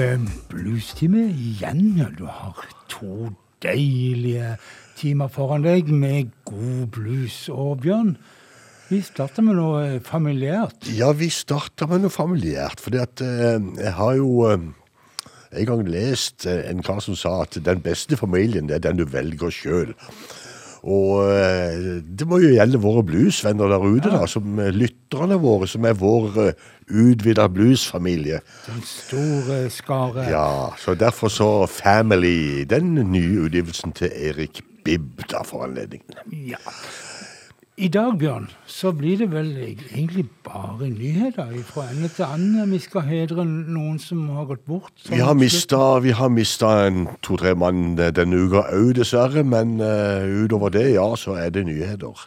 Det bluestime igjen. Du har to deilige timer foran deg med god blues. Og Bjørn, vi starter med noe familiært. Ja, vi starter med noe familiært. For jeg har jo eh, en gang lest eh, en kar som sa at den beste familien er den du velger sjøl. Og eh, det må jo gjelde våre bluesvenner der ute, da, som eh, lytterne våre, som er vår utvida bluesfamilie. Den store skare. Ja, så derfor så Family, den nye utgivelsen til Erik Bibb da for anledningen. Ja. I dag, Bjørn, så blir det vel egentlig bare nyheter fra ende til annen. Vi skal hedre noen som har gått bort. Vi har mista, vi har mista en to-tre mann denne uka òg, dessverre. Men uh, utover det, ja, så er det nyheter.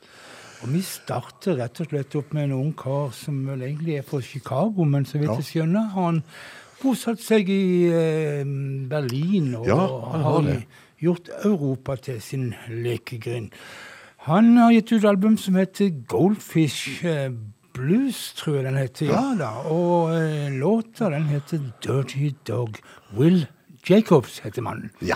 Og vi starter rett og slett opp med en ung kar som vel egentlig er fra Chicago, men så vidt Ja. jeg skjønner, har han bosatt seg i eh, Berlin og Ja, han har det. gjort Europa til sin lekegrind. Han har gitt ut album som heter Goldfish eh, Blues, tror jeg den heter. Ja da. Og eh, låta den heter Dirty Dog. Will Jacobs heter mannen. Ja.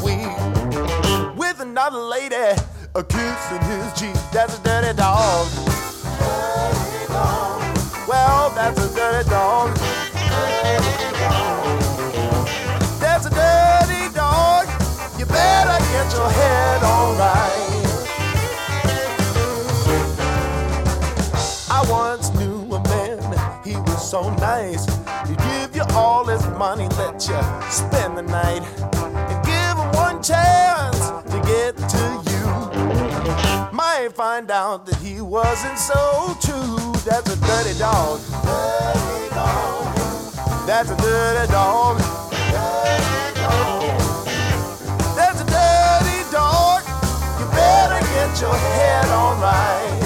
another lady, a kiss in his cheek. That's a dirty dog. Well, that's a dirty dog. That's a dirty dog. You better get your head on right. I once knew a man, he was so nice. He'd give you all his money, let you spend the night, and give him one chance get to you. Might find out that he wasn't so true. That's a dirty dog. Dirty dog. That's a dirty dog. Dirty dog. That's a dirty dog. You better get your head on right.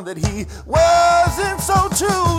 Out that he wasn't so true.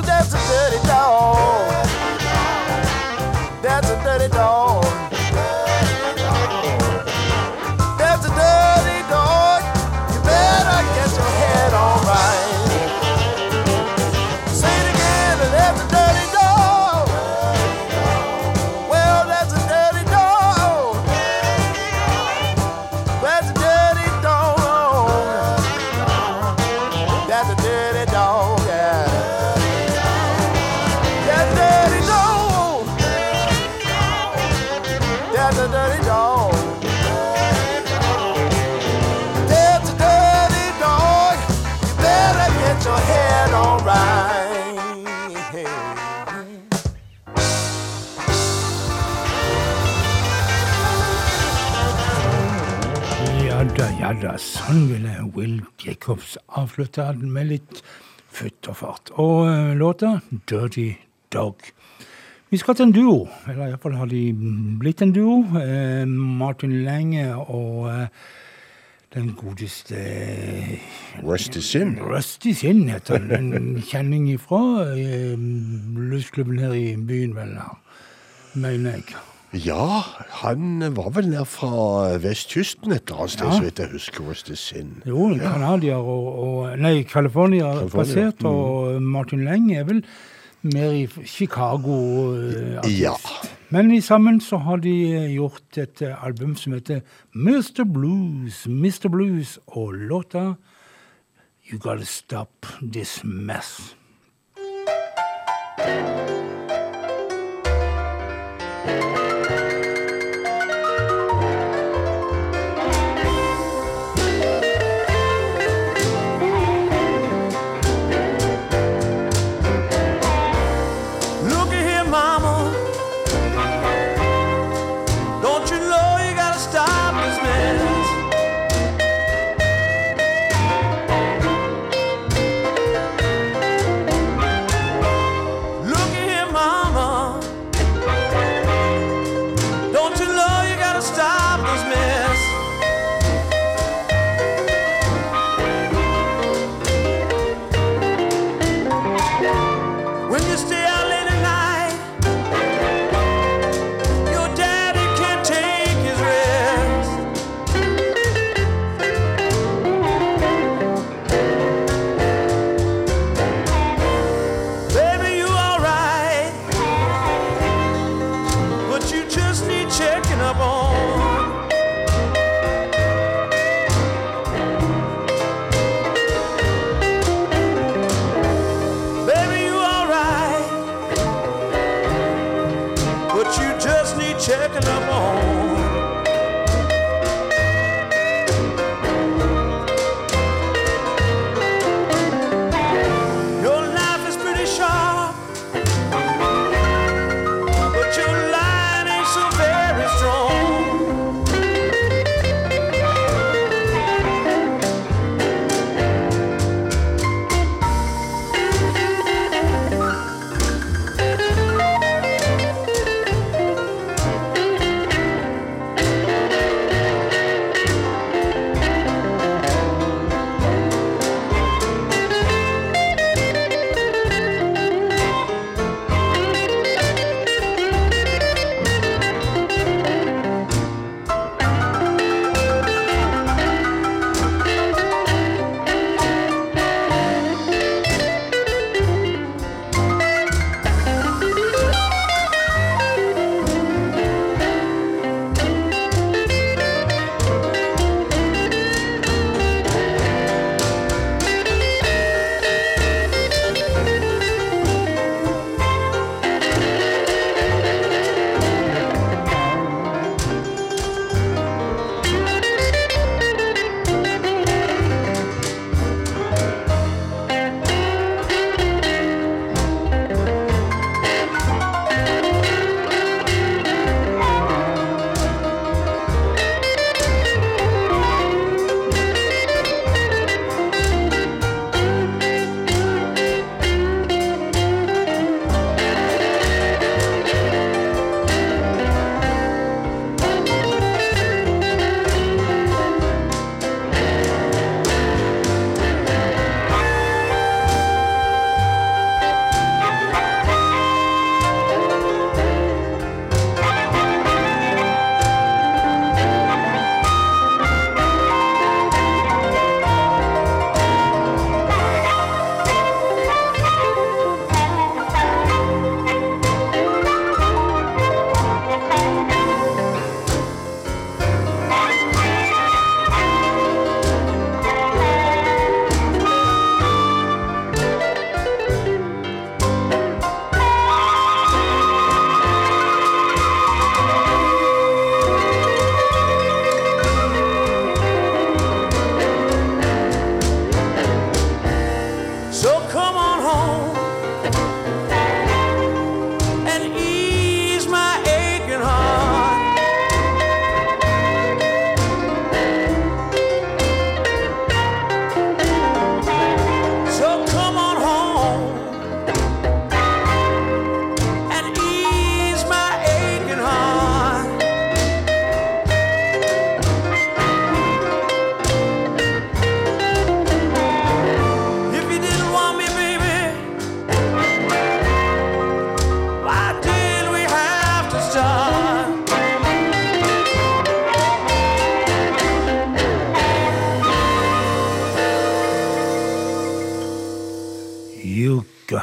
Jacobs avslutta den med litt futt og fart. Og eh, låta 'Dirty Dog'. Vi skal til en duo, eller iallfall har de blitt en duo. Eh, Martin Lange og eh, den godeste Rusty Sin. Rusty Sin heter den. En kjenning ifra eh, bluesklubben her i byen, vel, mener jeg. Ja, han var vel nær fra vestkysten et eller annet sted, så vidt jeg husker. Rusty Sin. Jo, canadier og, og Nei, California basert, og Martin Leng er vel mer i Chicago-artist. Ja. Men i sammen så har de eh, gjort et eh, album som heter Mr. Blues, Mr. Blues, og låta You Gotta Stop This Mess. Look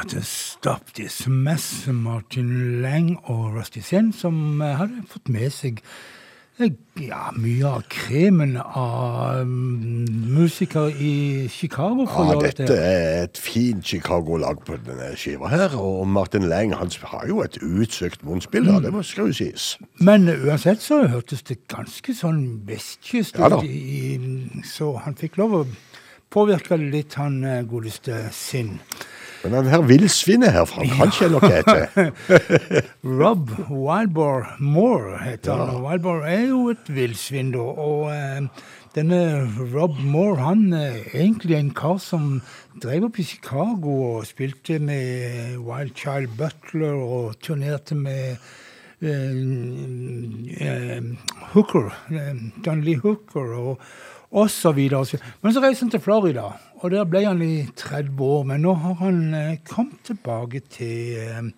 to stop this mess, Martin Lang og Rusty Sen, som eh, hadde fått med seg eh, ja, mye av kremen av mm, musikere i Chicago. Ja, dette er et fint Chicago-lag på denne skiva her, og Martin Lang han har jo et utsøkt munnspill, mm. det må skal jo sies. Men uansett så hørtes det ganske sånn vestkyst ut, ja, så han fikk lov å påvirke litt, han eh, godeste Sinn. Men han her villsvinet her, han kjenner ikke etter. Rob Wildbar Moore heter han. og Wildbar er jo et villsvin, da. Og eh, denne Rob Moore, han er egentlig en kar som drev opp i Chicago og spilte med Wild Child Butler og turnerte med eh, eh, Hooker, eh, John Lee Hooker og, og så videre. Men så reiste han til Florida, og der ble han i 30 år. Men nå har han eh, kommet tilbake til eh,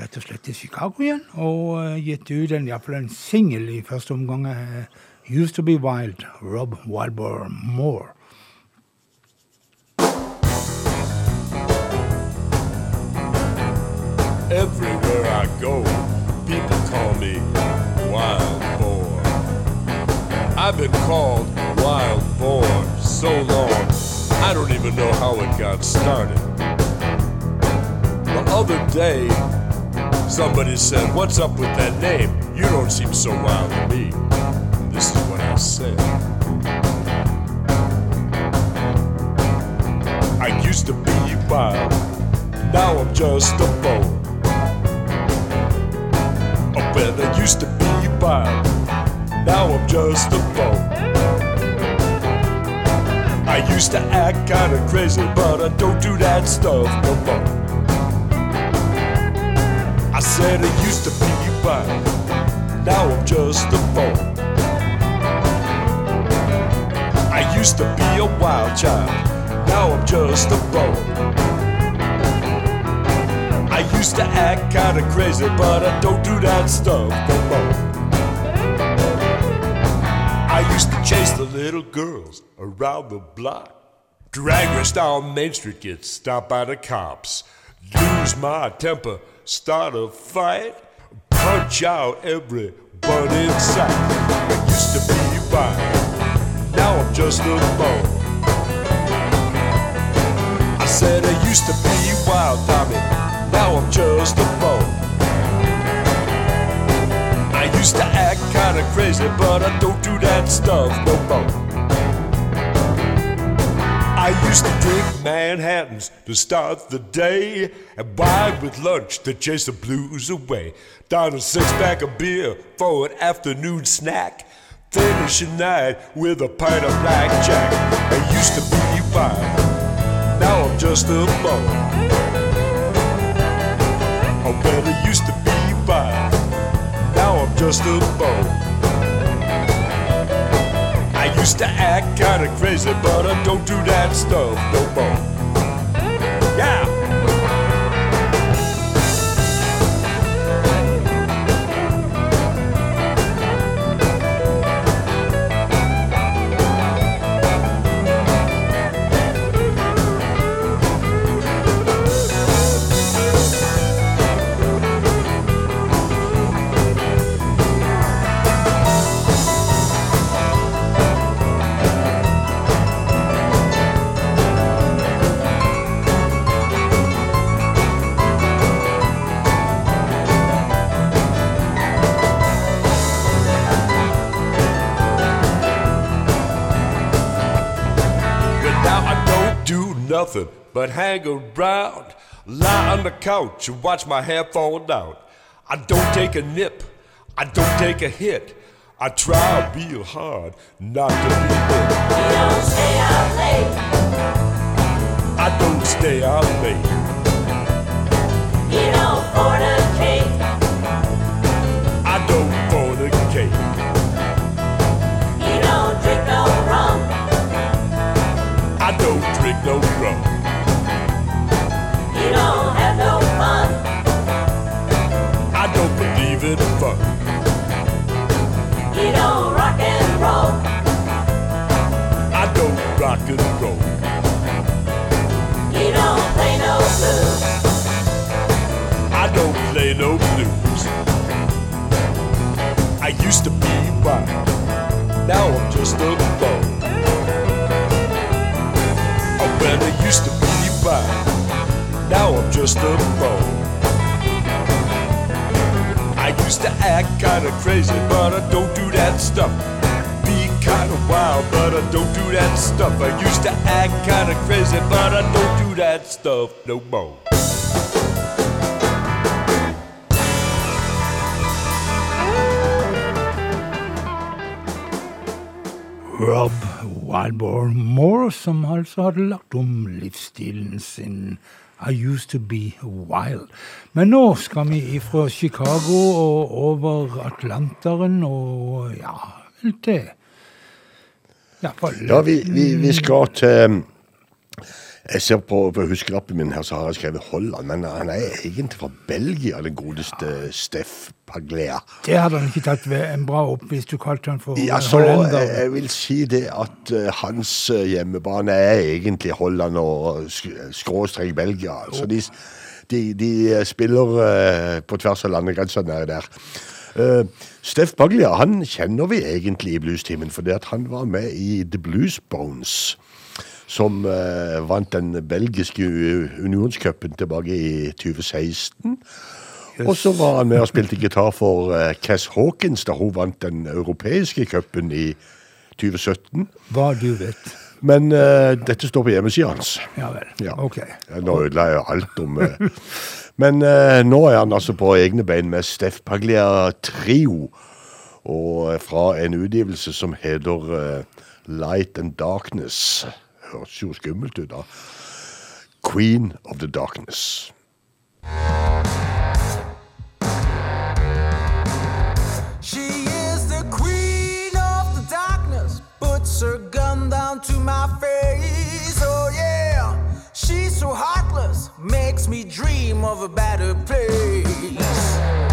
rett og slett til Chicago igjen og eh, gitt ut en, en singel i første omgang. Used to be wild, Rob Wildbore Moore. Everywhere I go, people call me Wild. I've been called Wild Boar so long, I don't even know how it got started. The other day, somebody said, What's up with that name? You don't seem so wild to me. This is what I said. I used to be wild, now I'm just a bone. Well, I used to be wild, now I'm just a bone. I used to act kinda crazy, but I don't do that stuff no more. I said I used to be wild, now I'm just a bone. I used to be a wild child, now I'm just a bone. I used to act kinda crazy, but I don't do that stuff no more. Used to chase the little girls around the block. Drag race down Main Street, get stopped by the cops. Lose my temper, start a fight. Punch out everyone in sight. I used to be wild, now I'm just a bone. I said I used to be wild, Tommy. Now I'm just a bone. Used to act kinda crazy, but I don't do that stuff no more. I used to drink Manhattans to start the day and wine with lunch to chase the blues away. Down a six pack of beer for an afternoon snack. Finish the night with a pint of blackjack. I used to be wild, now I'm just a bone. Just a bone. I used to act kinda crazy, but I don't do that stuff no more. Nothing but hang around, lie on the couch and watch my hair fall down. I don't take a nip, I don't take a hit. I try real hard not to be hit. You don't stay out late. I don't stay out late. You don't fornicate. I don't play no blues. I used to be wild, now I'm just a bone. Oh, well, I used to be wild, now I'm just a bone. I used to act kinda crazy, but I don't do that stuff. Kinda wild, but I don't do that stuff. I used to act kinda crazy, but I don't do that stuff no more. Rob Wildbore Moore, som altså hadde lagt om livsstilen sin. I used to be wild. Men nå skal vi fra Chicago og over Atlanteren og ja, til Ja, vi, vi, vi skal til Jeg ser på, på huskelappen min her, så har jeg skrevet Holland, men han er egentlig fra Belgia, den godeste Steff Paglia. Det hadde han ikke tatt en bra opp hvis du kalte han for Ja, så hollender. eh, jeg vil si det at uh, hans eh, hjemmebane er egentlig Holland og sk- skråstrek Belgia. Altså de, de, de eh, spiller uh, på tvers av landegrensene der. Uh, Steff Baglia han kjenner vi egentlig i bluestimen, fordi at han var med i The Blues Bones. Som uh, vant den belgiske unionscupen tilbake i 2016. Og så var han med og spilte gitar for uh, Cass Hawkins da hun vant den europeiske cupen i 2017. Hva du vet. Men uh, dette står på hjemmesida hans. Ja vel. Ja. Ok. Nå ødela jeg alt om eh. Men eh, nå er han altså på egne bein med Steff Paglia Trio. Og fra en utgivelse som heter eh, Light and Darkness. Høres jo skummelt ut, da. Queen of the Darkness. Makes me dream of a better place.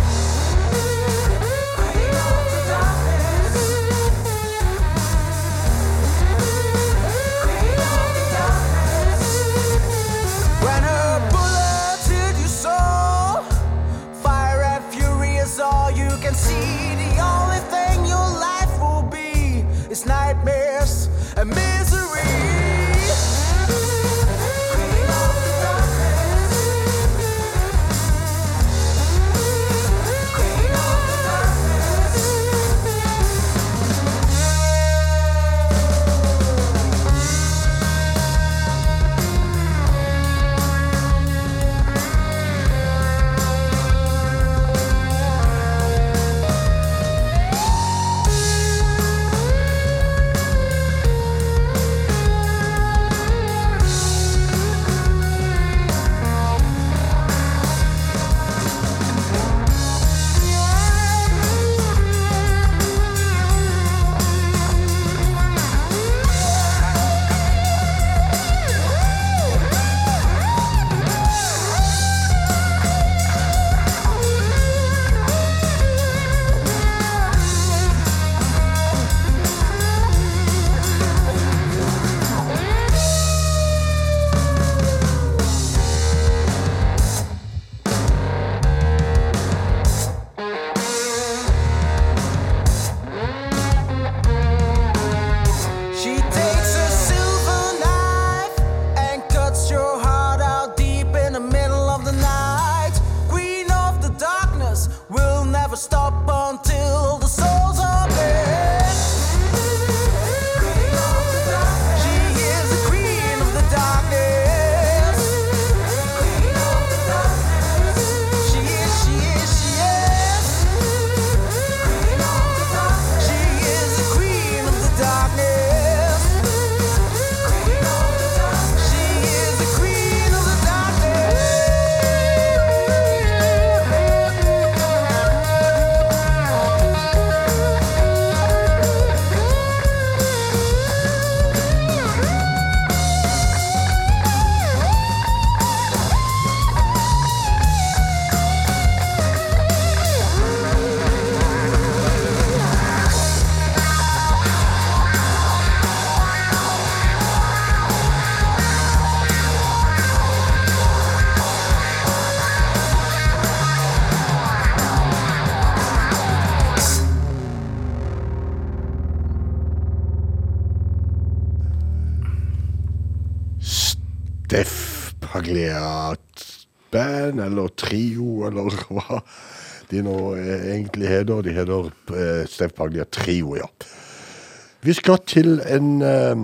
Steff Paglia Band, eller Trio, eller hva de nå eh, egentlig heter. De heter eh, Steff Paglia Trio, ja. Vi skal til en eh,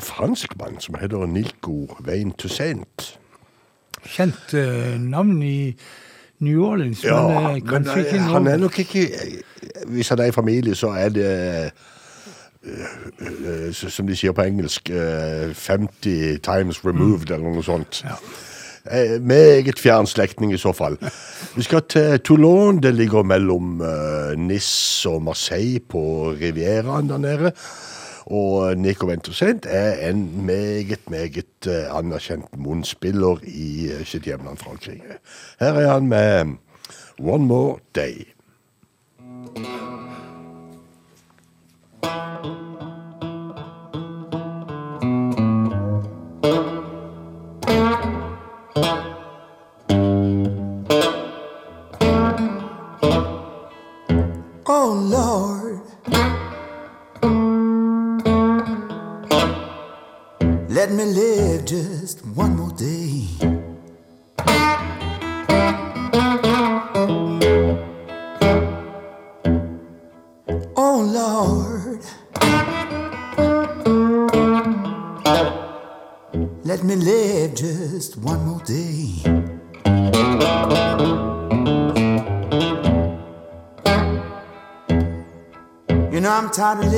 fransk mann som heter Nilko Vein to Saint. Kjent eh, navn i New Orleans, Ja, men eh, kanskje men, ikke han er nok ikke Hvis han er i familie, så er det eh, eh, Som de sier på engelsk eh, 50 times removed, eller noe sånt. Ja. Eh, meget fjern slektning i så fall. Vi skal til Toulon. Det ligger mellom eh, Nis og Marseille på Rivieraen der nede. Og Nico Ventusent er en meget, meget eh, anerkjent munnspiller i eh, sitt hjemland Frankrike. Her er han med One More Day. Tired of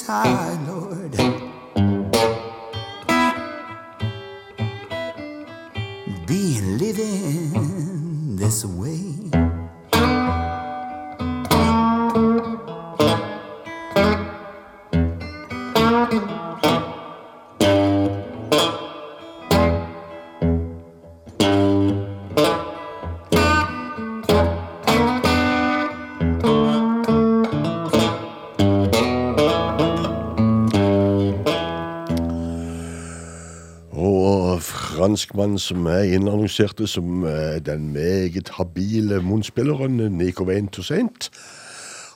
I know. spillerne som jeg innannonserte som eh, den meget habile munnspilleren Nico Wayne Toussaint.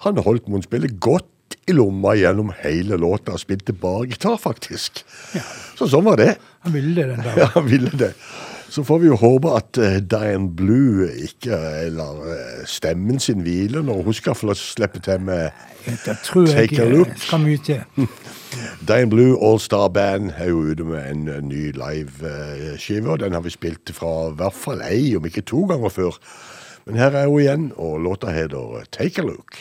Han holdt munnspillet godt i lomma gjennom hele låta og spilte bare gitar faktisk. Ja. Så sånn var det. Han ville det den dagen. Ja, han ville det. Så får vi jo håpe at eh, uh, Dian Blue ikke eh, lar eh, stemmen sin hvile når hun skal få slippe til med Det tror jeg Take a Look. skal mye til. Dian Blue All-Star Band er jo ute med en ny liveskive. og Den har vi spilt fra i hvert fall ei, om ikke to ganger før. Men her er hun igjen, og låta heter Take a Look.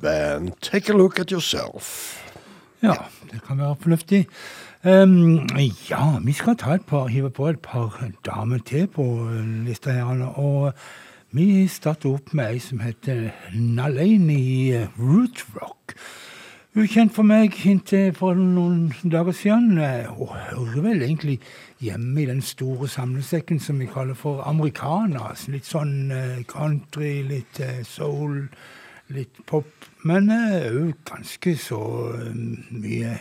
Band. Take a look at yourself. Ja, det kan være fornuftig. Um, ja, vi skal ta et par, hive på et par damer til på lista her. Og vi starter opp med ei som heter Nalini Rootrock. Ukjent for meg inntil for noen dager siden. Hun Og hører vel egentlig hjemme i den store samlesekken som vi kaller for americana. Litt sånn eh, country, litt eh, soul, litt pop. Men òg ganske så eh, mye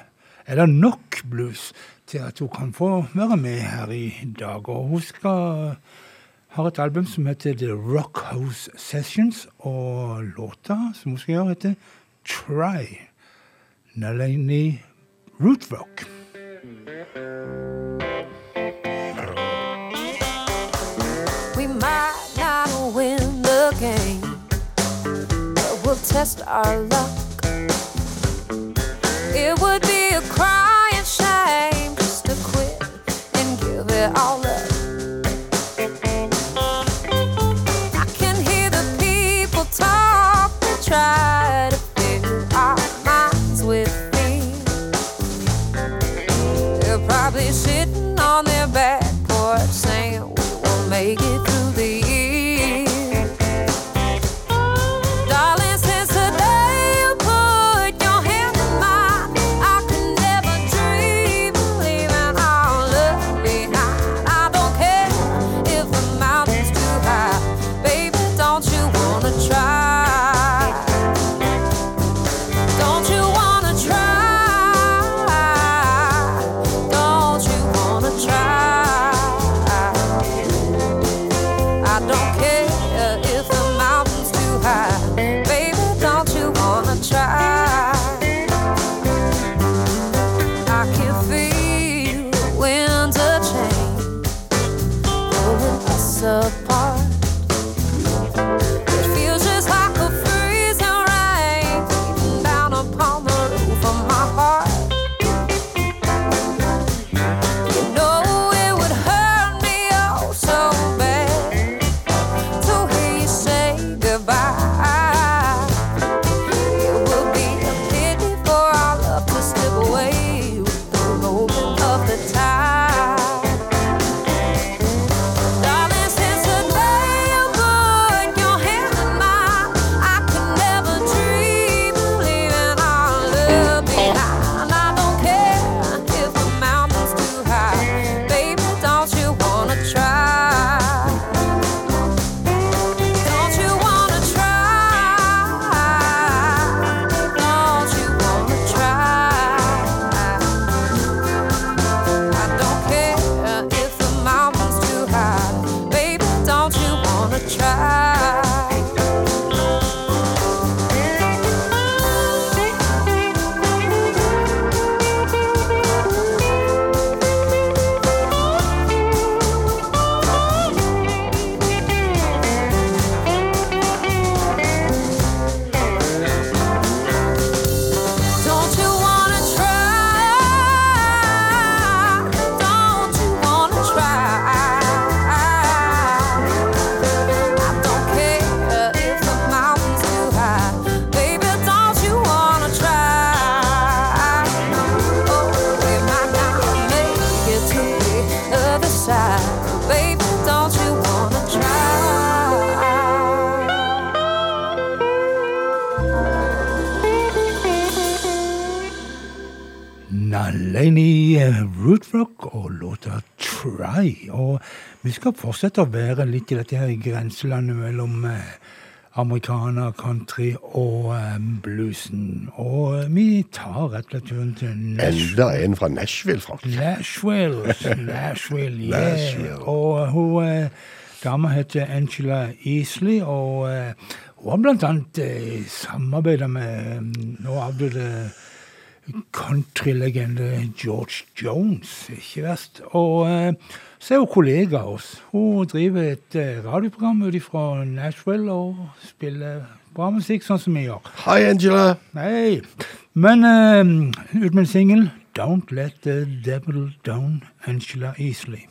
Er det nok blues til at hun kan få være med her i dag? Og hun skal har et album som heter The Rock House Sessions, og låta som hun skal gjøre, heter Try. Nalini Rootrock. We might not win the game, we'll test our luck. It would be a crying shame just to quit and give it all up. Vi skal fortsette å være litt i dette her grenselandet mellom eh, americana, country og eh, bluesen. Og eh, vi tar rett og slett turen til Nashville. Enda en fra Nashville, Frank. Nashville, Nashville, yeah. Nashville. Og hun dama heter Angela Easley, og hun har blant annet samarbeida med nå avdøde countrylegende George Jones, ikke verst. Og så er hun kollega av oss. Hun driver et eh, radioprogram ut fra Nashville og spiller bra musikk, sånn som vi gjør. Hei, Angela. Hei. men uh, ut med en singel. Don't let the devil down, Angela Easley.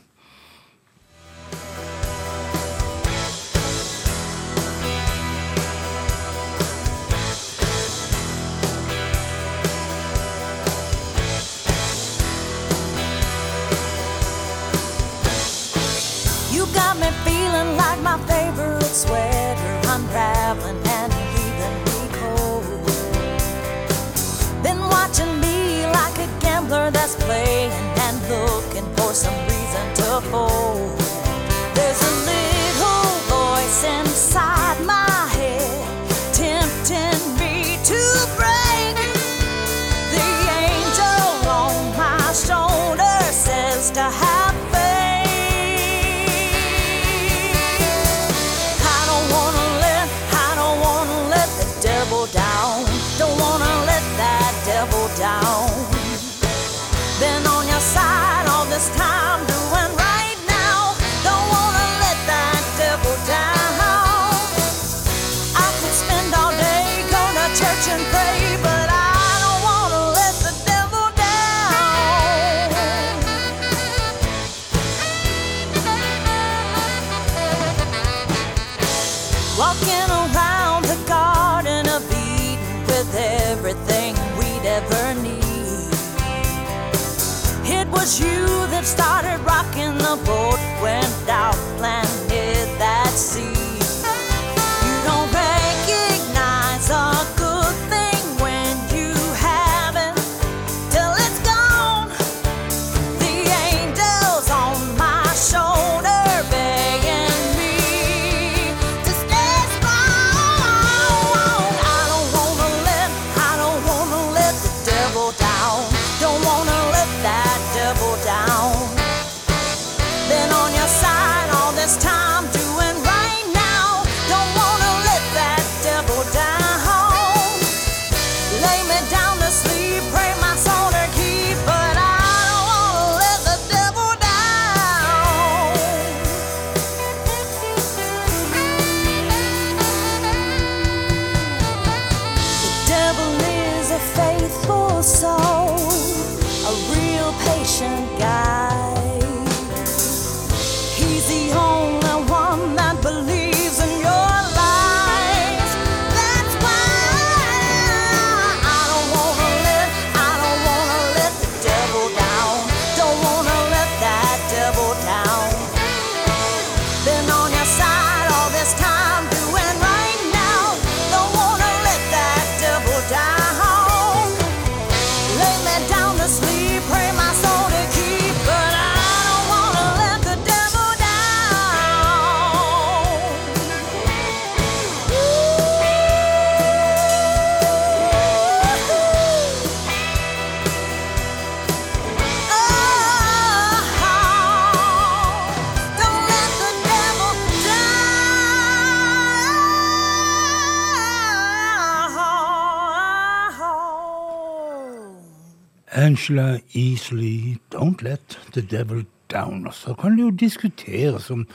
Angela Easley, 'Don't Let the Devil Down'. Og så kan det jo diskuteres om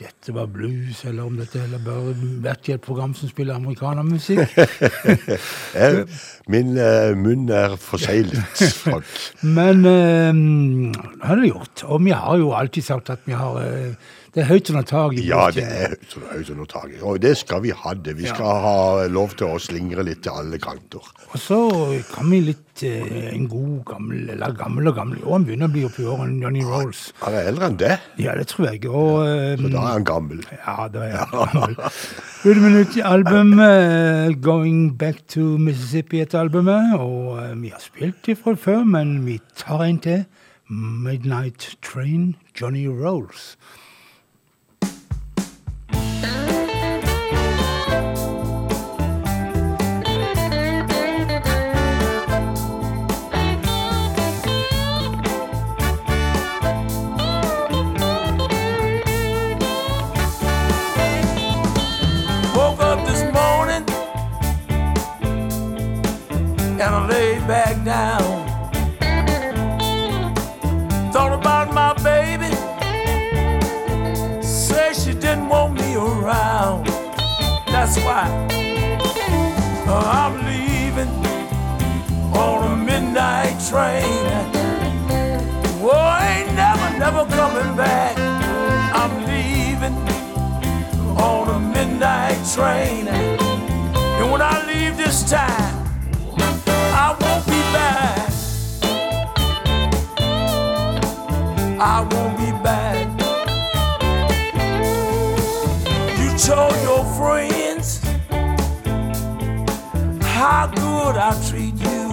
dette var blues, eller om dette heller bare vært i et program som spiller amerikanermusikk. Eh, Min uh, munn er forseglet, Frank. Men uh, det har det gjort. Og vi har jo alltid sagt at vi har eh, Det er høyt under taket. Ja, det er høyt under- taket. Og det skal vi ha det. Vi skal ha lov til å slingre litt til alle kanter. Og så kan vi litt eh, en god gammel, eller gammel og gammel, og han begynner å bli oppi årene, Johnny Rolls. Han er eldre enn det, Ja, det tror jeg. Og eh, så da er han gammel. Ja, da er han gammel. Ut med nytt album, eh, 'Going Back to Mississippi', etter albumet. Og eh, vi har spilt det fra før, men vi tar en til. 'Midnight Train', Johnny Rolls. Down. Thought about my baby. Say she didn't want me around. That's why uh, I'm leaving on a midnight train. Whoa, ain't never, never coming back. I'm leaving on a midnight train. And when I leave this time, I won't be back. You told your friends how good I treat you.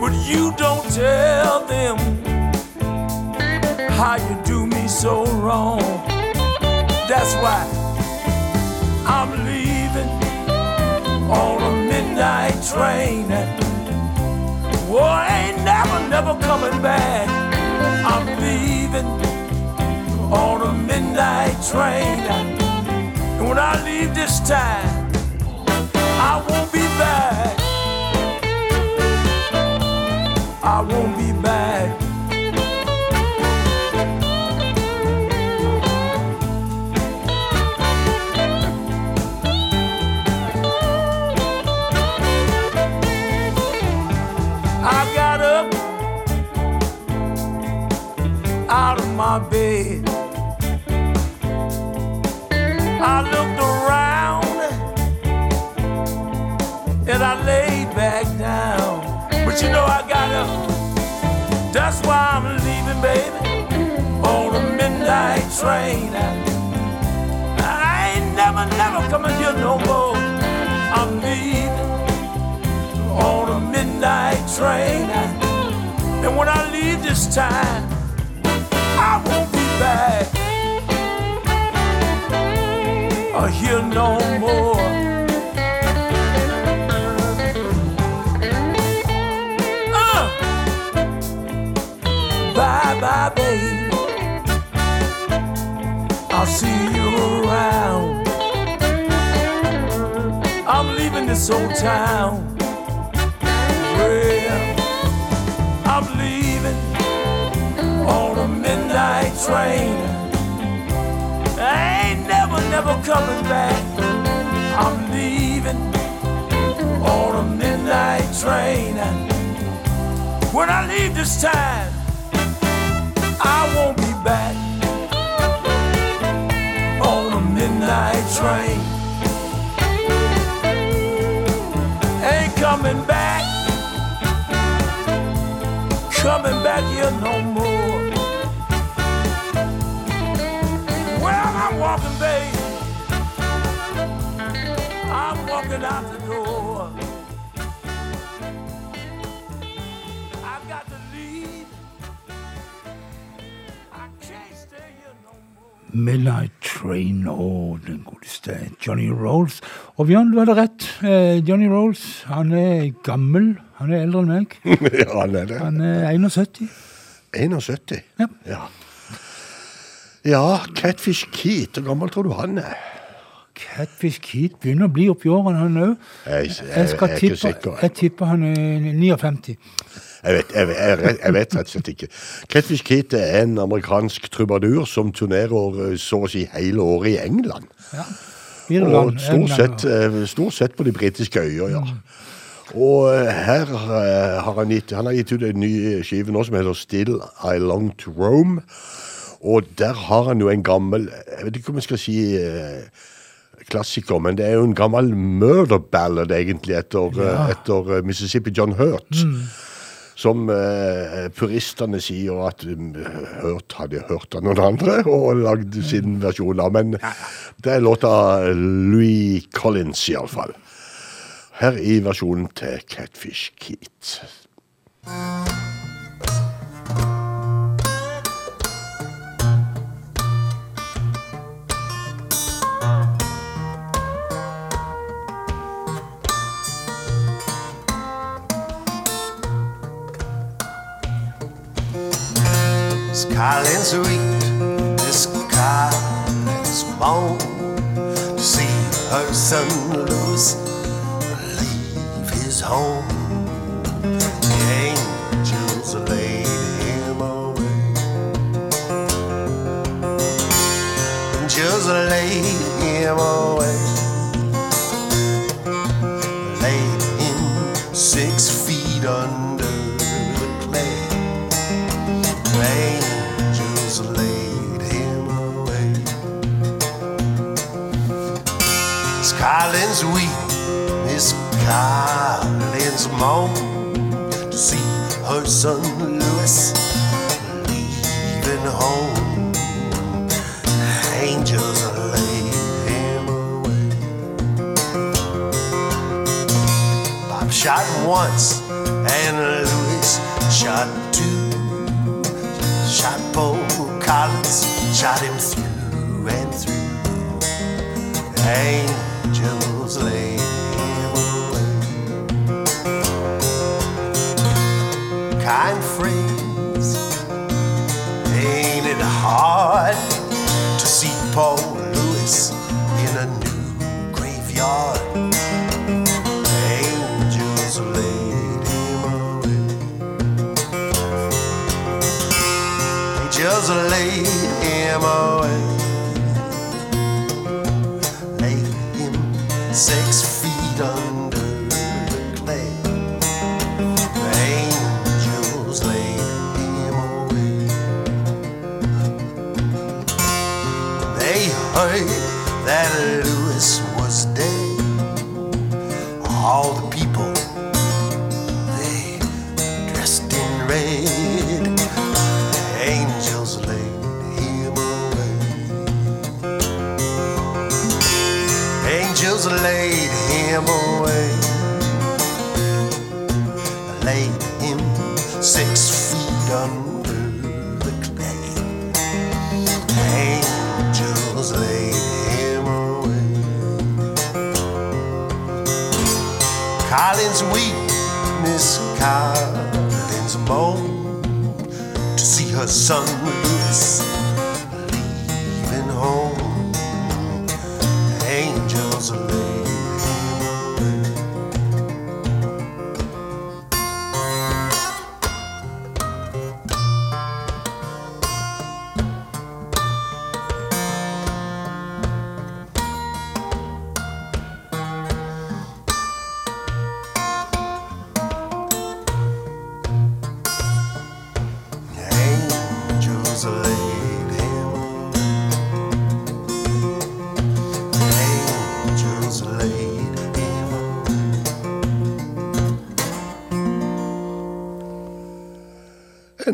But you don't tell them how you do me so wrong. That's why I'm leaving on a midnight train. Well, I ain't never, never coming back. I'm leaving on a midnight train. And when I leave this time, I won't be back. I won't be my bed. I looked around and I laid back down. But you know I got up. That's why I'm leaving, baby, on a midnight train. I ain't never, never coming here no more. I'm leaving on a midnight train. And when I leave this time, back. Or here no more. Uh. Bye bye, babe. I'll see you around. I'm leaving this old town. Train. I ain't never, never coming back. I'm leaving on a midnight train. When I leave this time, I won't be back on a midnight train. Ain't coming back coming back here no more. Midnight Train og den godeste Johnny Rolls. Og Bjørn, du hadde rett. Eh, Johnny Rolls han er gammel. Han er eldre enn meg. ja, han er det. Han er 71. 71. Ja. Ja. Ja, Catfish Keat, hvor gammel tror du han er? Catfish Keat begynner å bli oppi årene, han òg. Jeg, jeg, Jeg, tippe, jeg tipper han er 59. Jeg vet, jeg, jeg, jeg vet rett og slett ikke. Catfish Kate er en amerikansk trubadur som turnerer eh, så å si hele året i England. Irland, Og stort sett, eh, stort sett på de britiske øyer, ja. Og eh, her har han gitt, han har gitt ut en ny skive nå som heter Still I Long to Roam. Og der har han jo en gammel, jeg vet ikke om jeg skal si klassiker, men det er jo en gammel murder ballad egentlig etter, eh, etter Mississippi John Hurt. Som eh, puristene sier at um, Hurt hadde hørt av noen andre og lagd sin versjon av. Men det er låta Louis Collins, iallfall. Her i versjonen til Catfish Keat. Skyline sweet, this Skyline's born to see her son Louis leave his home. The angels laid him away. Angels laid him away. Carolyn's mom to see her son Louis leaving home. Angels lay him away. Bob shot once and Louis shot two. Shot Bo Collins, shot him through and through. Angels lay. Kind friends, ain't it hard to see Paul Lewis in a new graveyard? Angels laid him away. Angels laid him away. Heard that Lewis was dead. All the people, they dressed in red. Angels laid him away. Angels laid Collins weep, Miss Collins moan to see her son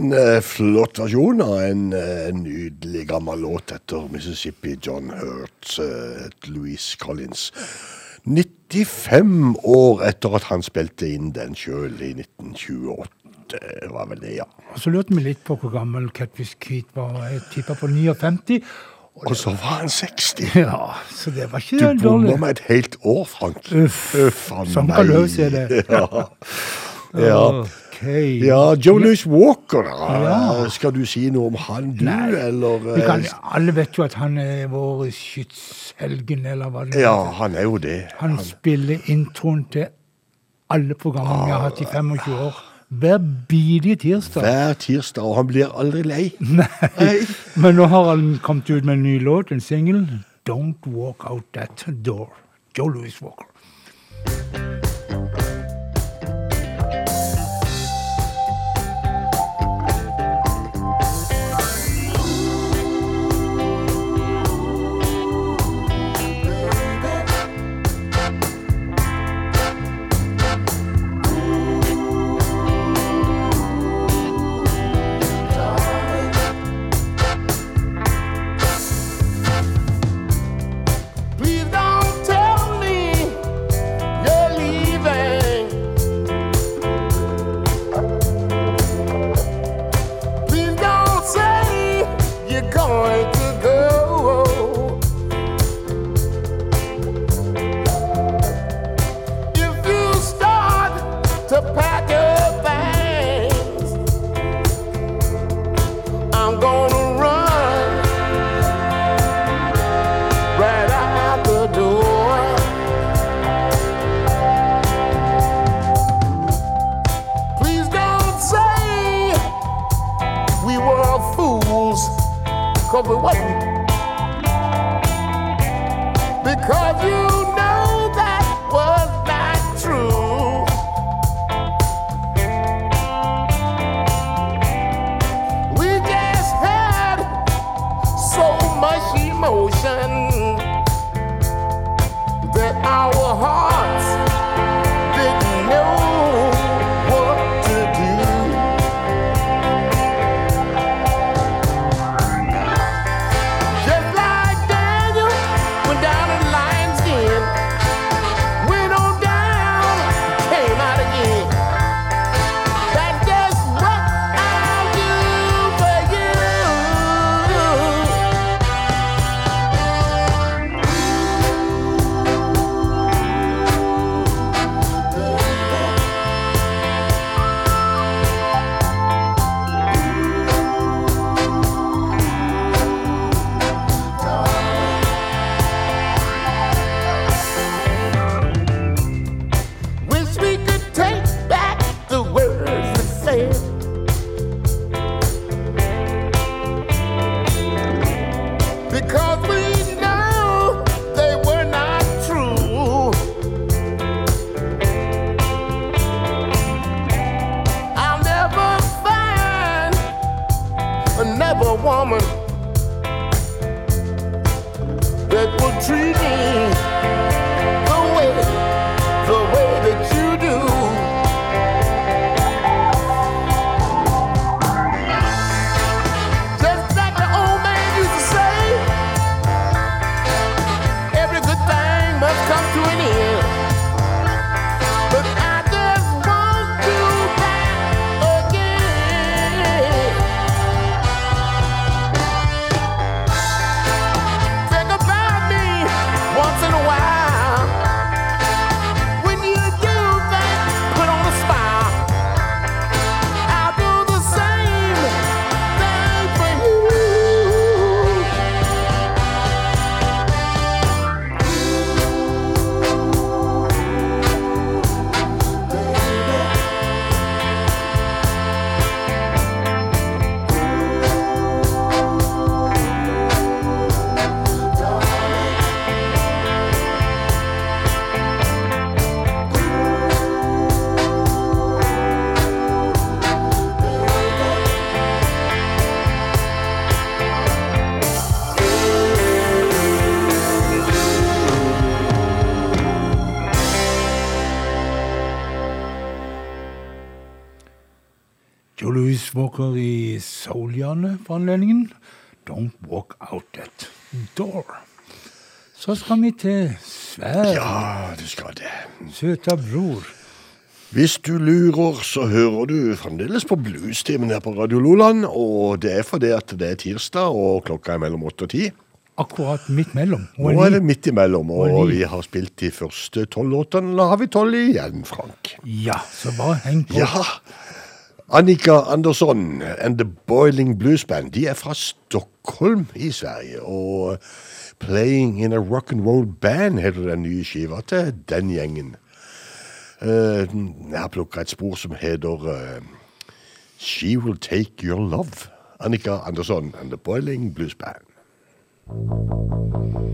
En eh, flott versjon av en eh, nydelig gammel låt etter Mississippi John Hurt, uh, Louise Collins. 95 år etter at han spilte inn den sjøl i 1928, var vel det, ja. Og så lurte vi litt på hvor gammel Catfish Keat var. Jeg tippa på 59. Og så var han 60. Ja, så det var Du ikke bommer dårlig. med et helt år, Frank. Uff, Uff a sånn meg. kan løs er det. Ja. ja. Ja, Joe Louis Walker. Ja. Skal du si noe om han, du, Nei, eller Vi kan, eh, alle vet jo at han er vår skytshelgen, eller hva det Ja, han er jo det. Han spiller introen til alle programmene vi har hatt i 25 år. Hver bidige tirsdag. Hver tirsdag, og han blir aldri lei. Nei. Men nå har han kommet ut med en ny låt, en singel. Don't Walk Out That Door. Joe Louis Walker. For anledningen. Don't walk out that door. Så skal vi til Sverige. Ja, du skal det. Søta bror. Hvis du lurer, så hører du fremdeles på Bluestimen her på Radio Loland. Og det er fordi at det er tirsdag, og klokka er mellom åtte og ti. Akkurat midt mellom. Nå er det midt imellom, Og og vi har spilt de første tolv låtene. Da har vi tolv igjen, Frank. Ja, så bare heng på. Ja. Annika Andersson and The Boiling Blues Band de er fra Stockholm i Sverige. Og Playing in a Rock and Roll Band heter den nye skiva til den gjengen. Eh, jeg har plukka et spor som heter eh, She Will Take Your Love. Annika Andersson and The Boiling Blues Band. Standing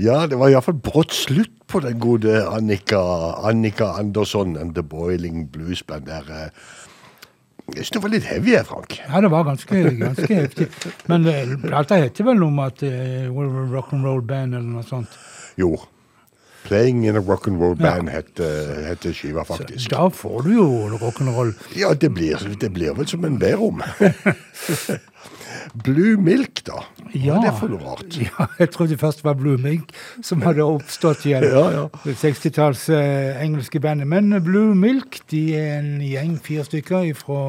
ja det var iallfall brått slutt på den gode Annika, Annika Andersson and The Boiling Blues Band der. eh. Jeg synes det var litt heavy, Frank. Ja, det var ganske, ganske heftig. Men eh, plata heter vel noe om at uh, rock'n'roll band eller noe sånt. Jo. Playing in a rock'n'roll Ja. band heter heter skiva, faktisk. Da får du jo rock'n'roll. Ja, det blir, det blir vel som en bærum. Blue Milk, da? Hva Ja. er det for noe rart? Ja, jeg trodde først det var Blue Milk som hadde oppstått igjen. Ja, ja. Det 60-talls eh, engelske bandet. Men eh, Blue Milk de er en gjeng, fire stykker ifra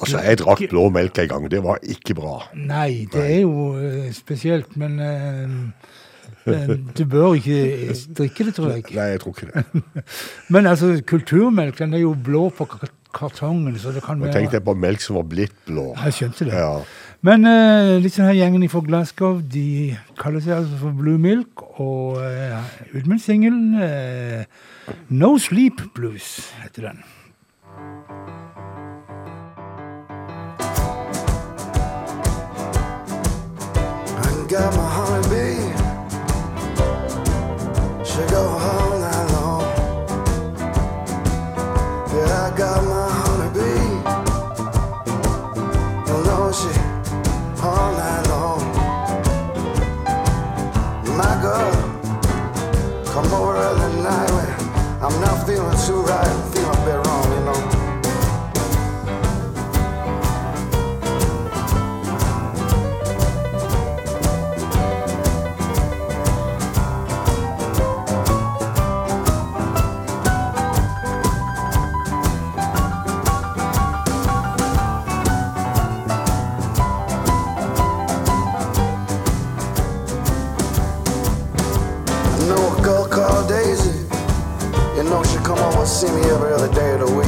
Altså, jeg drakk blå melk en gang. Det var ikke bra. Nei, det er jo eh, spesielt, men eh, du bør ikke drikke det, tror jeg. Nei, jeg tror ikke det. Men altså, kulturmelk den er jo blå på kartongen, så det kan Nå være tenkte jeg på melk som var blitt blå. Jeg skjønte det. Ja. Men uh, sånn her gjengen fra Glasgow de kaller seg altså for Blue Milk, og uh, ut med singelen uh, No Sleep Blues heter den. I got my honeybee. Go all night long. Yeah, I got my she all night long. My girl, come over early night when I'm not feeling too right, see me every other day of the week.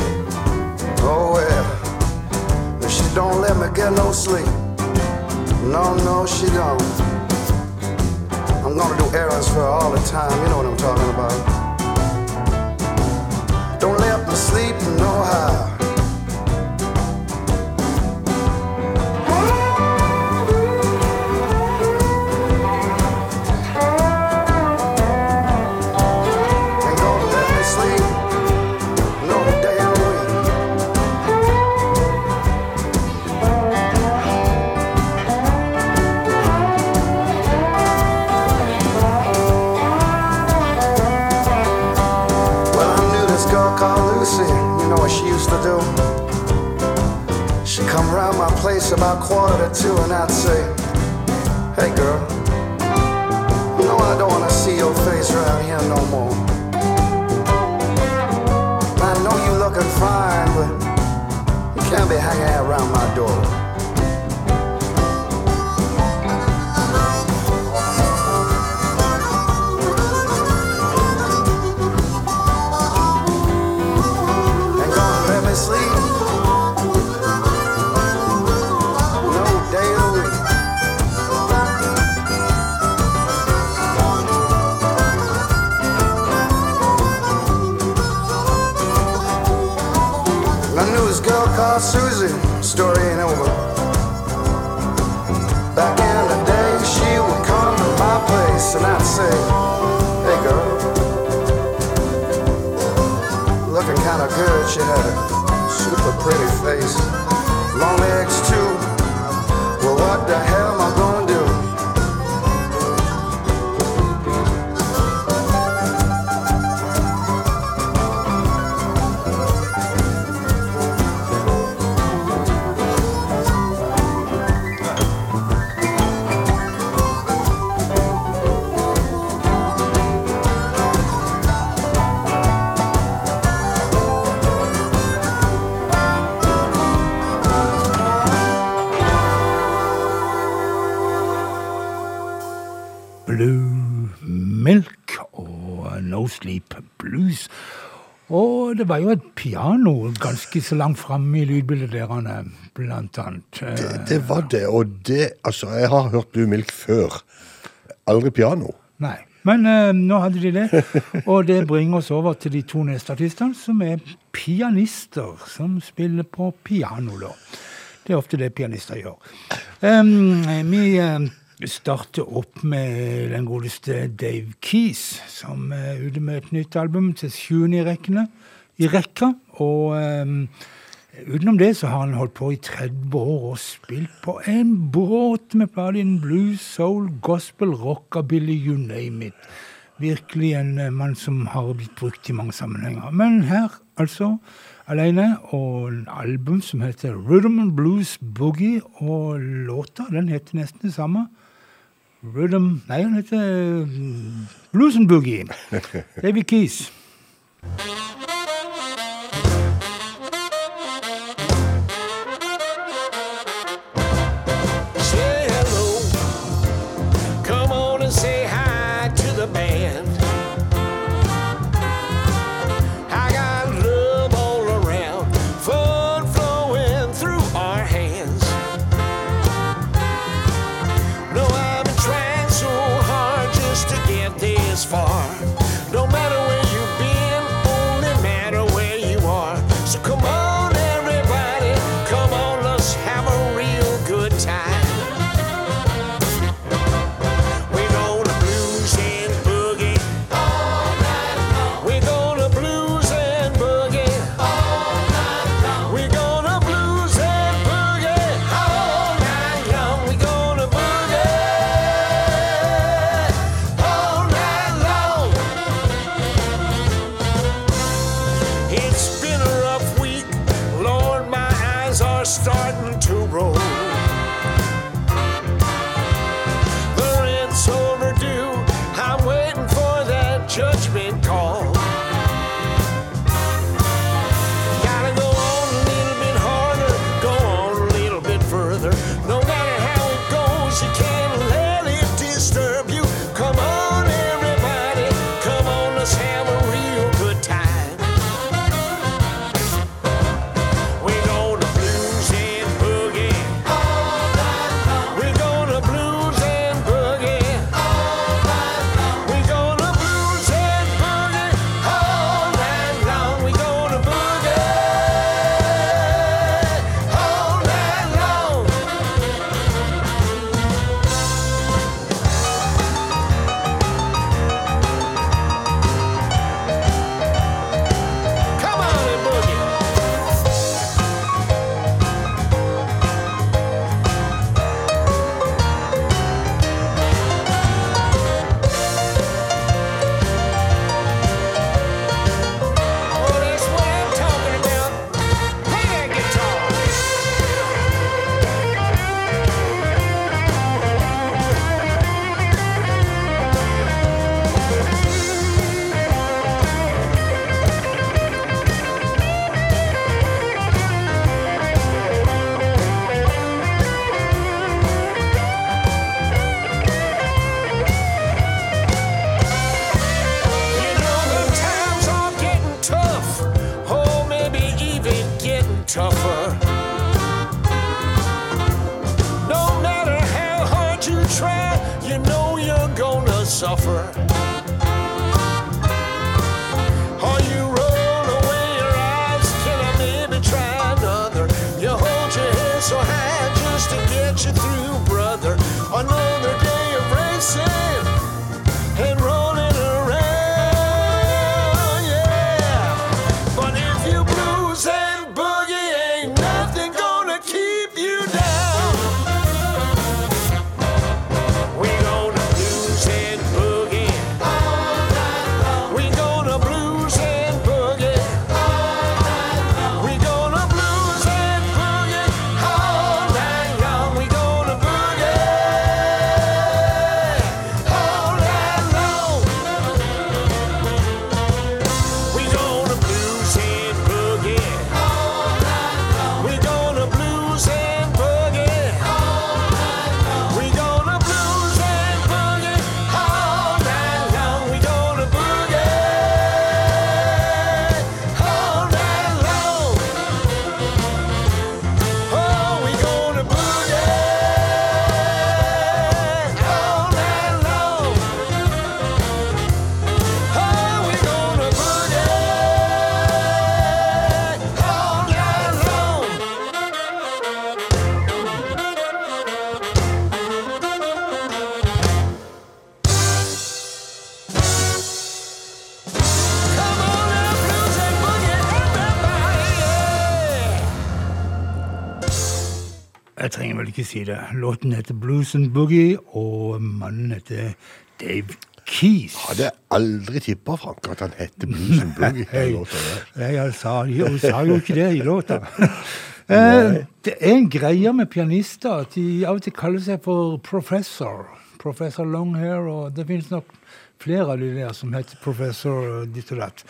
Oh well, but she don't let me get no sleep. No, no, she don't. I'm gonna do errands for her all the time. You know what I'm talking about. Don't let me sleep no how. Place about quarter to two, and I'd say, Hey, girl, know I don't want to see your face around here no more. I know you looking fine, but you can't be hanging around my door. Det var jo et piano ganske så langt framme i lydbildet deres, blant annet. Eh, Det, det var det, og det Altså, jeg har hørt Blue Milk før. Aldri piano. Nei. Men eh, nå hadde de det, og det bringer oss over til de to neste artistene, som er pianister som spiller på piano, da. Det er ofte det pianister gjør. Um, vi eh, starter opp med den godeste Dave Keys, som er ute med et nytt album til sjuende i rekkene, i rekka. Og um, utenom det så har han holdt på i 30 år og spilt på en båt med plater innen blues, soul, gospel, rockabilly, you name it. Virkelig en eh, mann som har blitt brukt i mange sammenhenger. Men her, altså, alene, og en album som heter Rhythm and Blues Boogie, og låta, den heter nesten det samme. Rhythm Nei, den heter mm, Blues and Boogie. David Keys. Trenger vel ikke si det. Låten heter Blues and Boogie, og mannen heter Dave Keys. Hadde aldri tippa, Frank, at han heter Blues and Boogie. Nei, jeg sa, sa jo ikke det i låta. Eh, det er en greie med pianister at de av og til kaller seg for professor. Professor Longhair, og det finnes nok flere av de der som heter professor ditt og datt.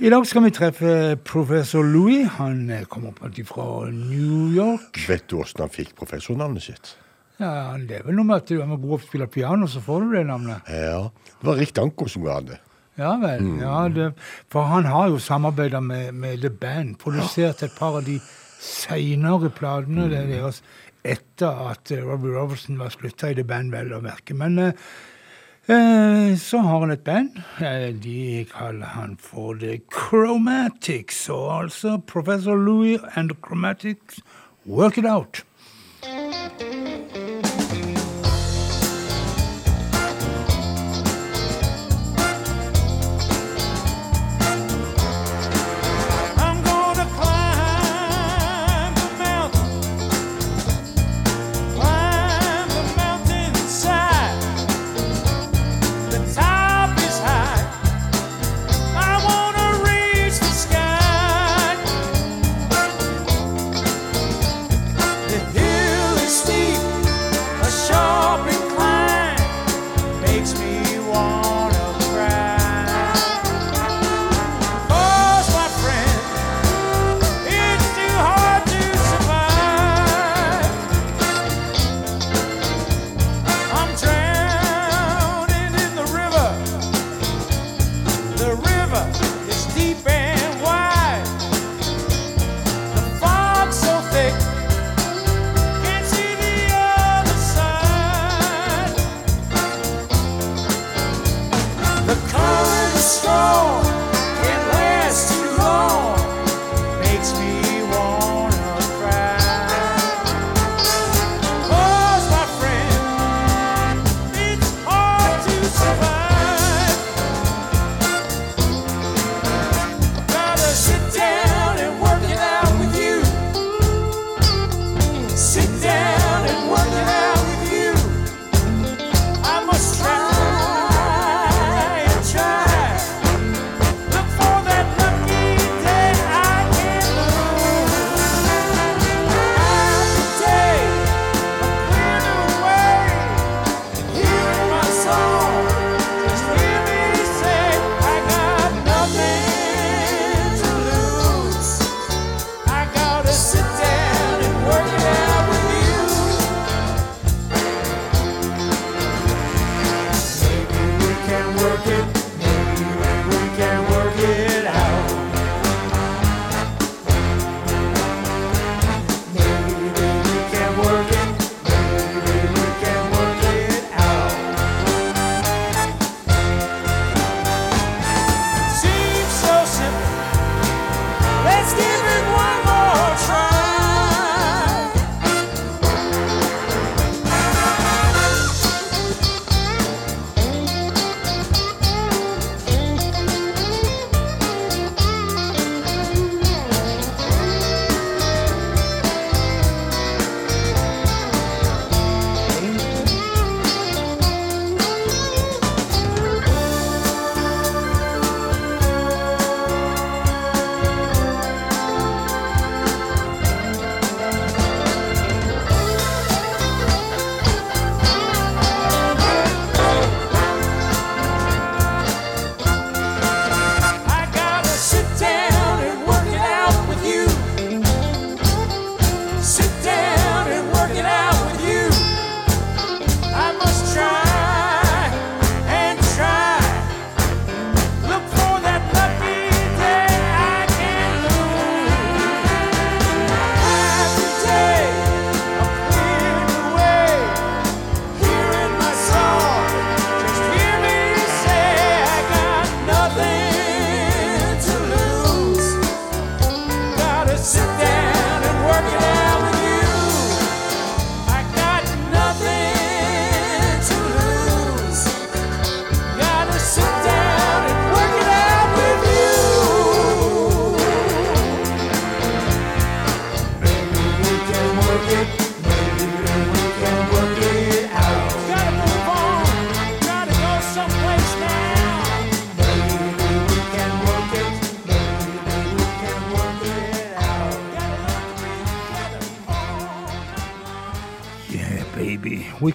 I dag skal vi treffe professor Louis. Han eh, kommer opp fra New York. Vet du åssen han fikk professornavnet sitt? Ja, Det er vel noe med at du er god å spille piano, så får du det navnet. Ja, Det var Rick Danko som ga det. Ja vel. ja, det, For han har jo samarbeida med, med The Band. Produsert et par av de seinere platene er deres etter at eh, Robbie Robertson var slutta i The Band, vel å merke. Men eh, så har han et band. Eh, de kaller han for The Chromatics. Og altså Professor Louis and the Chromatics Work It Out.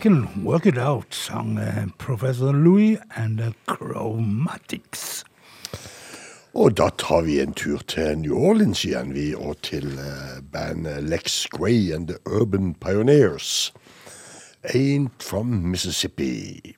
can work it out, sang eh, professor Louis and the Chromatics. Og da tar vi en tur til New Orleans igjen, vi, og til uh, bandet Lex Gray and The Urban Pioneers. Ain't from Mississippi.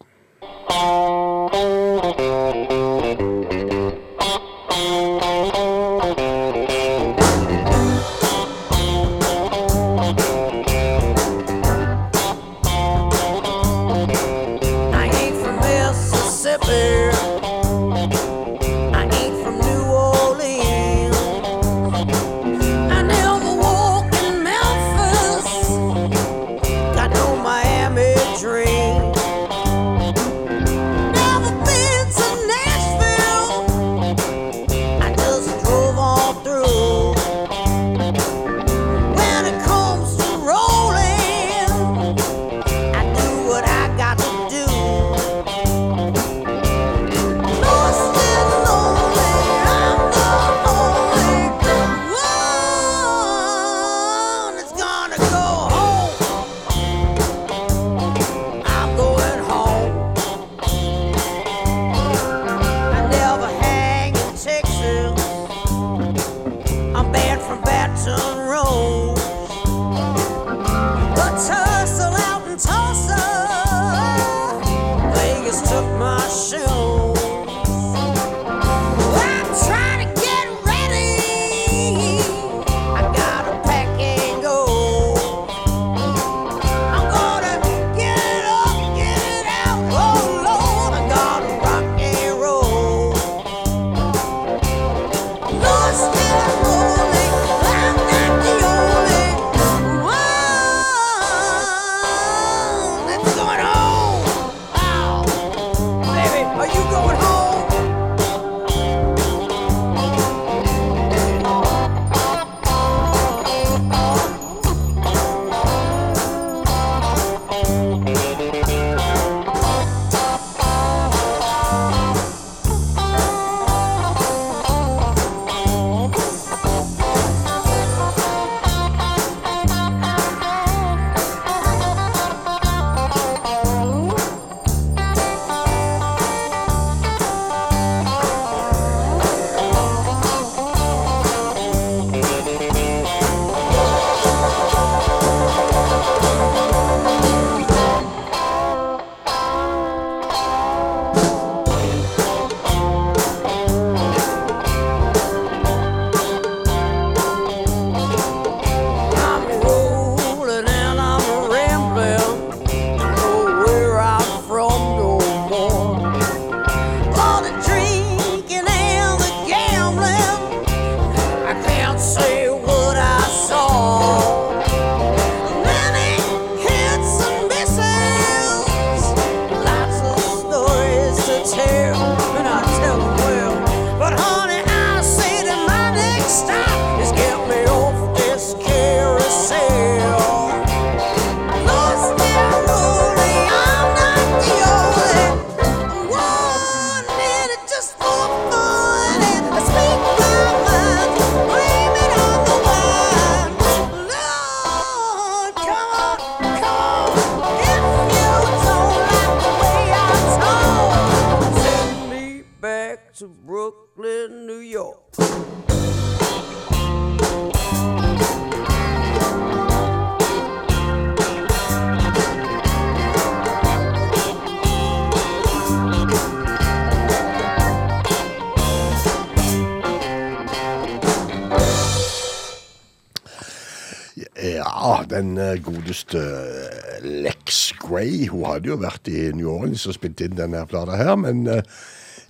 Collins som spilte inn denne plata her, men eh,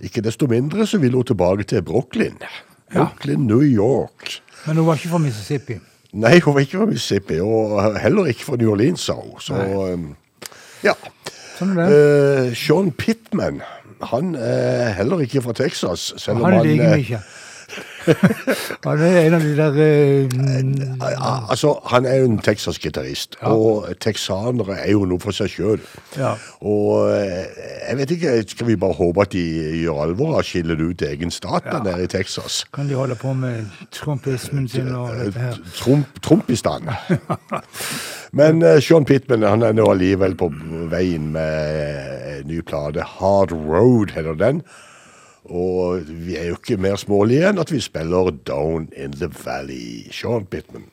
ikke desto mindre så vil hun tilbake til Brooklyn. Brooklyn, New York. Men hun var ikke fra Mississippi? Nei, hun var ikke fra Mississippi, og heller ikke fra New Orleans, sa hun. Så Nei. Eh, ja. Sånn eh, Sean Pittman, han er heller ikke fra Texas. Selv om han, han eh, Han er en av de der eh, Ja, Altså, Han er jo en Texas-gitarist, og texanere er jo noe for seg sjøl. Ja. Og eh, jeg vet ikke, skal vi bare håpe at de gjør alvor av å skille ut egen stat der nede i Texas? Kan de holde på med trumpismen sin og dette her? Trump, Trumpistan. Men eh, Sean Pittman han er nå allikevel på veien med ny plate. Hard Road heter den. Og vi er jo ikke mer smålige enn at vi spiller Down in the Valley. Sean Pittman.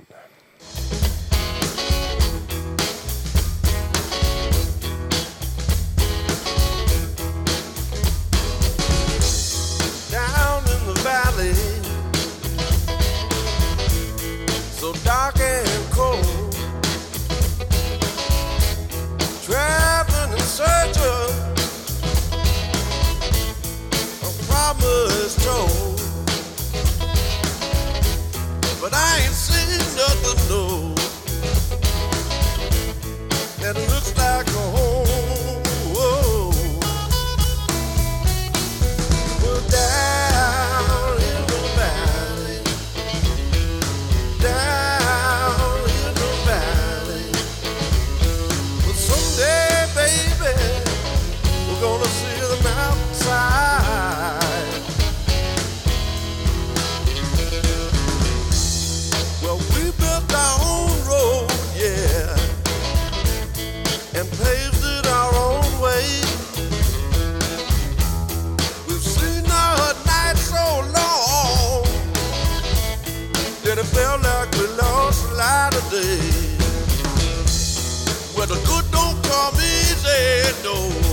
But I ain't days. Well, the good don't come easy, no.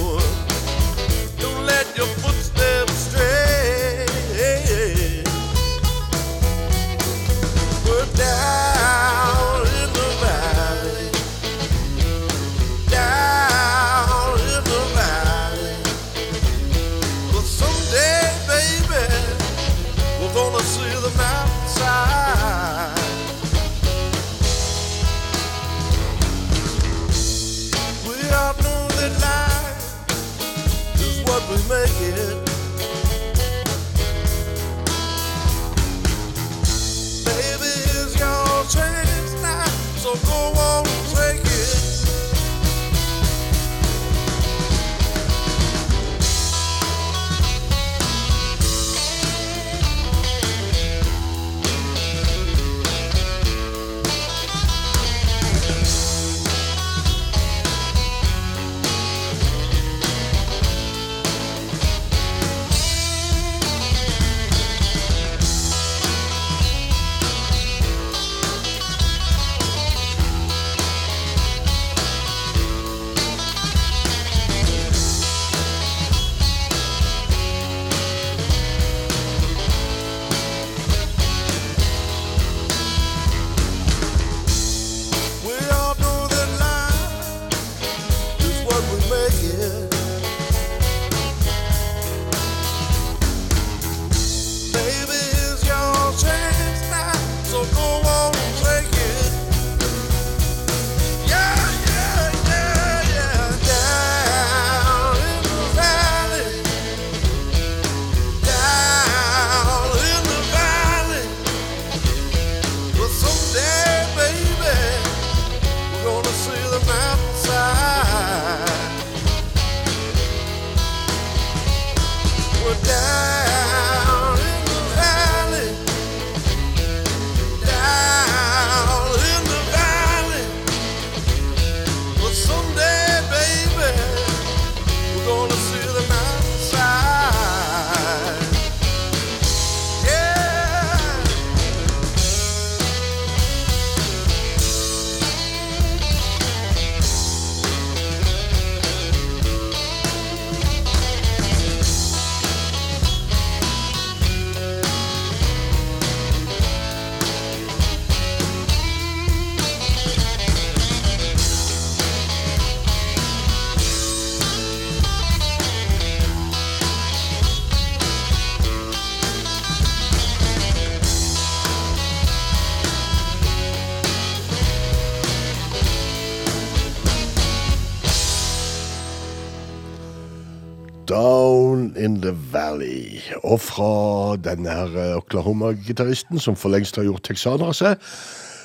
Og fra denne her eh, Oklahoma-gitaristen, som for lengst har gjort texanere seg,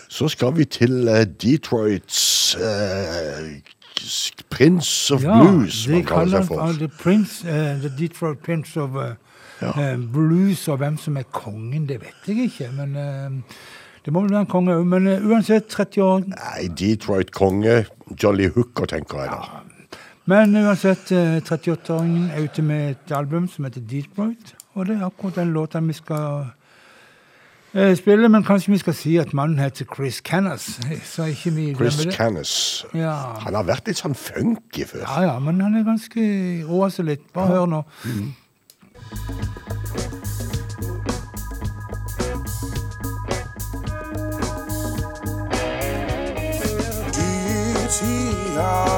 så skal vi til eh, Detroits eh, Prince of Blues. de man kaller seg for. han the Prince, uh, the Detroit Prince of uh, ja. uh, Blues, og hvem som er kongen, det vet jeg ikke, men det må vel være en konge òg. Men uansett, 30 år Nei, Detroit-konge. Jolly Hooker, tenker jeg da. Men uansett, eh, 38-åringen er ute med et album som heter Detroit. Og det er akkurat den låten vi skal eh, spille. Men kanskje vi skal si at mannen heter Chris Cannas. Så ikke vi Chris det. Ja. Han har vært litt sånn funky før. ja, ja, men han er ganske roa seg litt. Bare hør nå. D-T-R-O-I-T.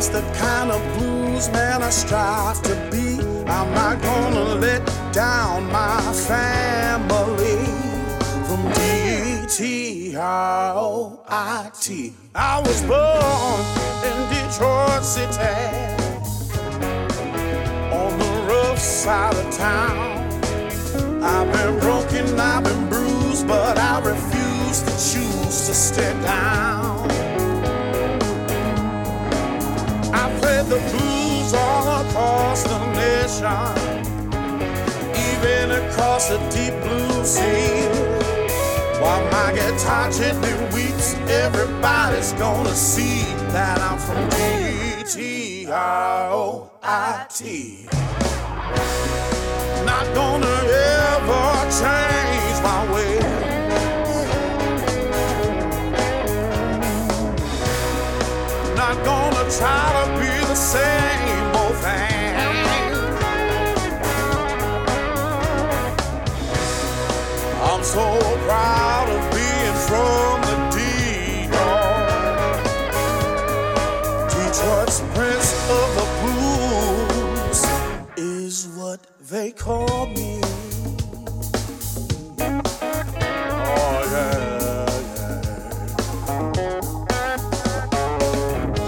That's the kind of blues man I strive to be. I'm not gonna let down my family from D-T-R-O-I-T. I was born in Detroit City on the rough side of town. I've been broken, I've been bruised, but I refuse to choose to stay down. The blues all across the nation, even across the deep blue sea. While my guitar gently weeps, everybody's gonna see that I'm from D-T-R-O-I-T not gonna ever change my way. Not gonna try to proud of being from the D.R. Detroit's Prince of the Blues is what they call me. Oh, yeah, yeah.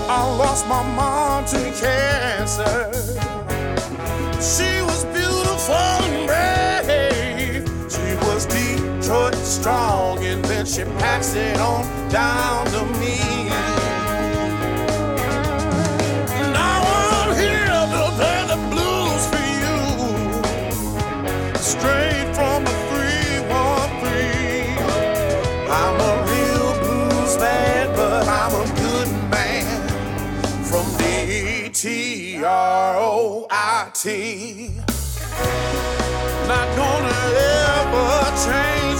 I lost my mom to cancer. Strong, and then she passed it on down to me. Now I'm here to play the blues for you. Straight from the 313. I'm a real blues man, but I'm a good man. From D-T-R-O-I-T. Not gonna ever change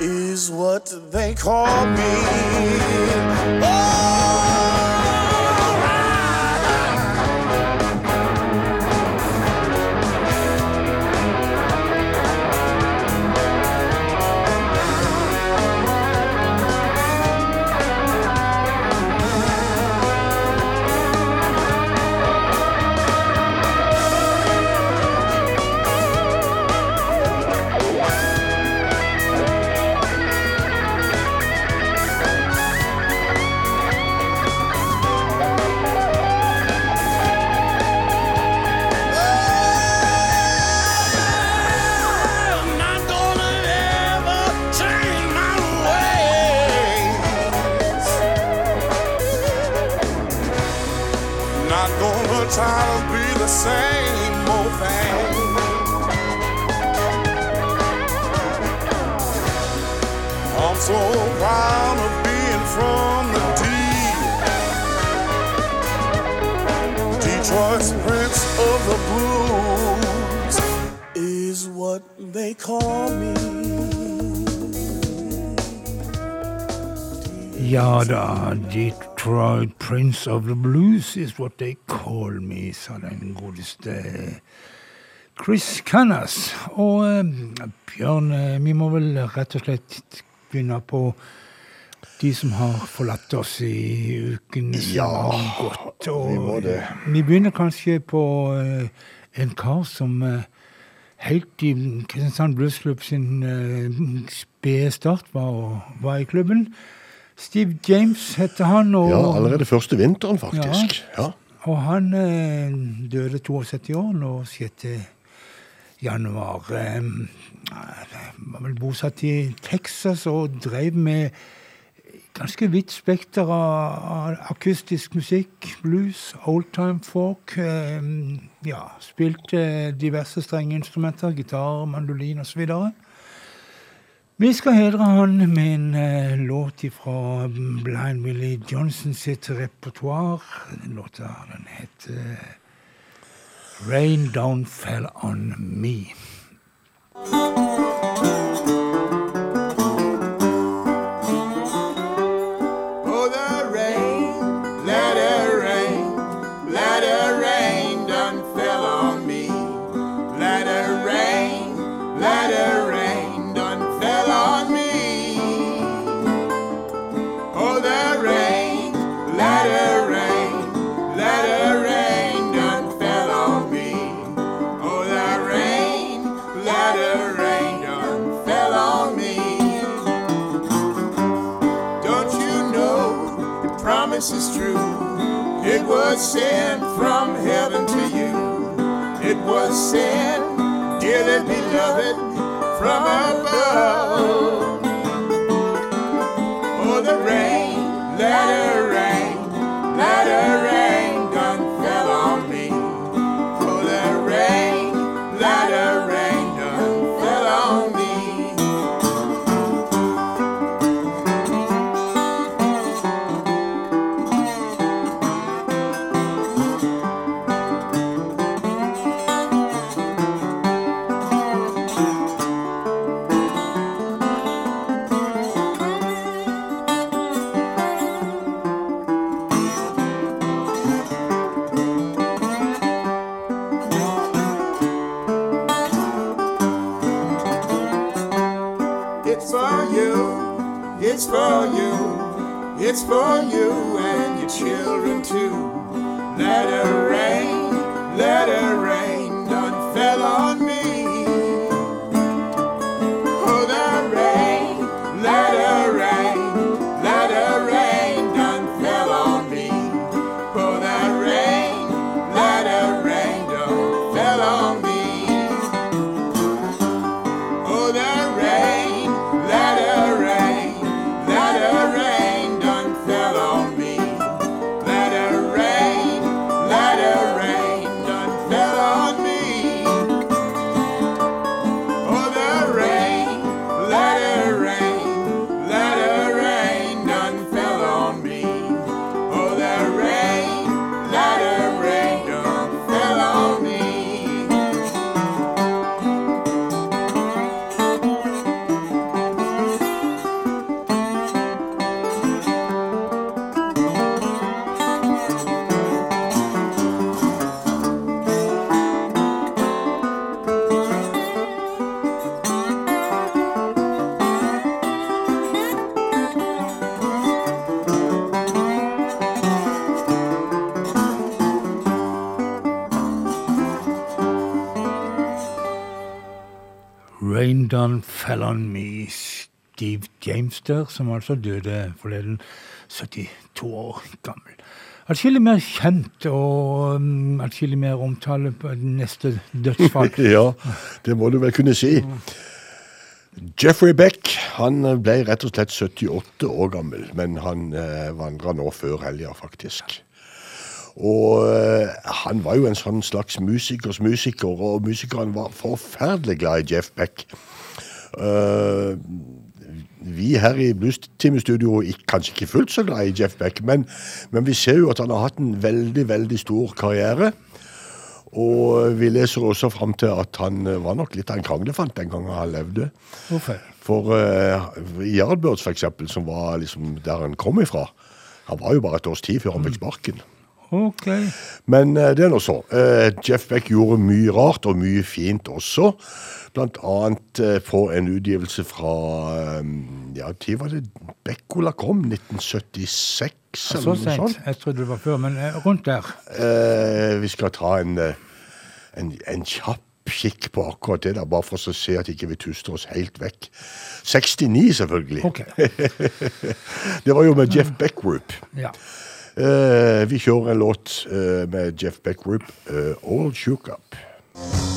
is what they call me. I'm to be the same old thing. I'm so proud of being from the D. Detroit's Prince of the Blues is what they call me. Ja da, Detroit Prince of the Blues is what they call me, sa den godeste Chris Canas. Og eh, Bjørn, eh, vi må vel rett og slett begynne på de som har forlatt oss i uken som Ja, har gått. Og vi må det. vi begynner kanskje på eh, en kar som eh, helt i Kristiansand Bluesklubb sin spede start var, var i klubben. Steve James heter han. Og, Ja, allerede første vinteren, faktisk. Ja. og han eh, døde 72 år nå 6. januar. Eh, var vel bosatt i Texas og drev med ganske vidt spekter av, akustisk musikk. Blues, oldtime folk. Eh, ja, spilte diverse strengeinstrumenter. Gitar, mandolin osv. Vi skal hedre han med en eh, låt fra Blind Willie Johnson sitt repertoar. Låta den heter Rain Down Fell On Me. Was sent from heaven to you. It was sent, dearly beloved, from above. It's for you and your children too. Let it rain, let it Down Fell On Me. Steve James der, som altså døde forleden, 72 år gammel. Atskillig mer kjent og um, atskillig mer omtale på neste dødsfall. ja, det må du vel kunne si. Jeffrey Beck han ble rett og slett 78 år gammel, men han eh, vandra nå før helga, faktisk. Og eh, han var jo en sånn slags musikers musiker, og musikeren var forferdelig glad i Jeff Beck. Eh, vi her i Blues-timestudio er kanskje ikke fullt så glad i Jeff Beck, men, men vi ser jo at han har hatt en veldig, veldig stor karriere. Og vi leser også fram til at han eh, var nok litt av en kranglefant den gangen han levde. Hvorfor? For uh, Yardbirds, for eksempel, som var liksom der han kom ifra, han var jo bare et års tid før han fikk sparken. Ok. Men eh, det er nå så. Eh, Jeff Beck gjorde mye rart og mye fint også. Blant annet eh, på en utgivelse fra eh, Ja, når var det Bekkola kom? 1976? Så eller noe sånt. Jeg trodde det var før, men eh, rundt der. Eh, vi skal ta en, eh, en, en kjapp kikk på akkurat det, der, bare for å se at ikke vi tuster oss helt vekk. 69, selvfølgelig. Ok. Det var jo med Jeff Beck Group. Ja. Eh, vi kjører en låt eh, med Jeff Beck Group, eh, All Shook Up.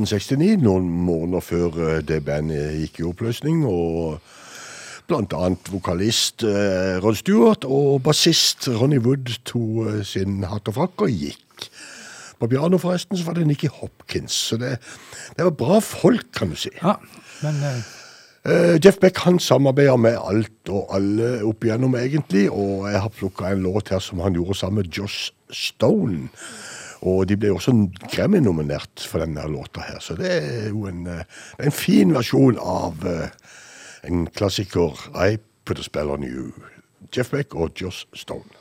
1969, noen måneder før eh, det bandet gikk i oppløsning. og blant annet vokalist eh, Rod Stewart og bassist Ronny Wood tok eh, sin hatt og frakk og gikk. På piano forresten så var det Nikki Hopkins. Så det, det var bra folk, kan du si. Ja, men... Uh, Jeff Beck han samarbeider med alt og alle opp igjennom, egentlig. Og jeg har plukka en låt her som han gjorde sammen med Josh Stone. Og de ble også Grammy-nominert for denne låta her, så det er jo en, eh, er en fin versjon av eh, en klassiker, I Put a Spell on You. Jeff Beck og Josh Stone.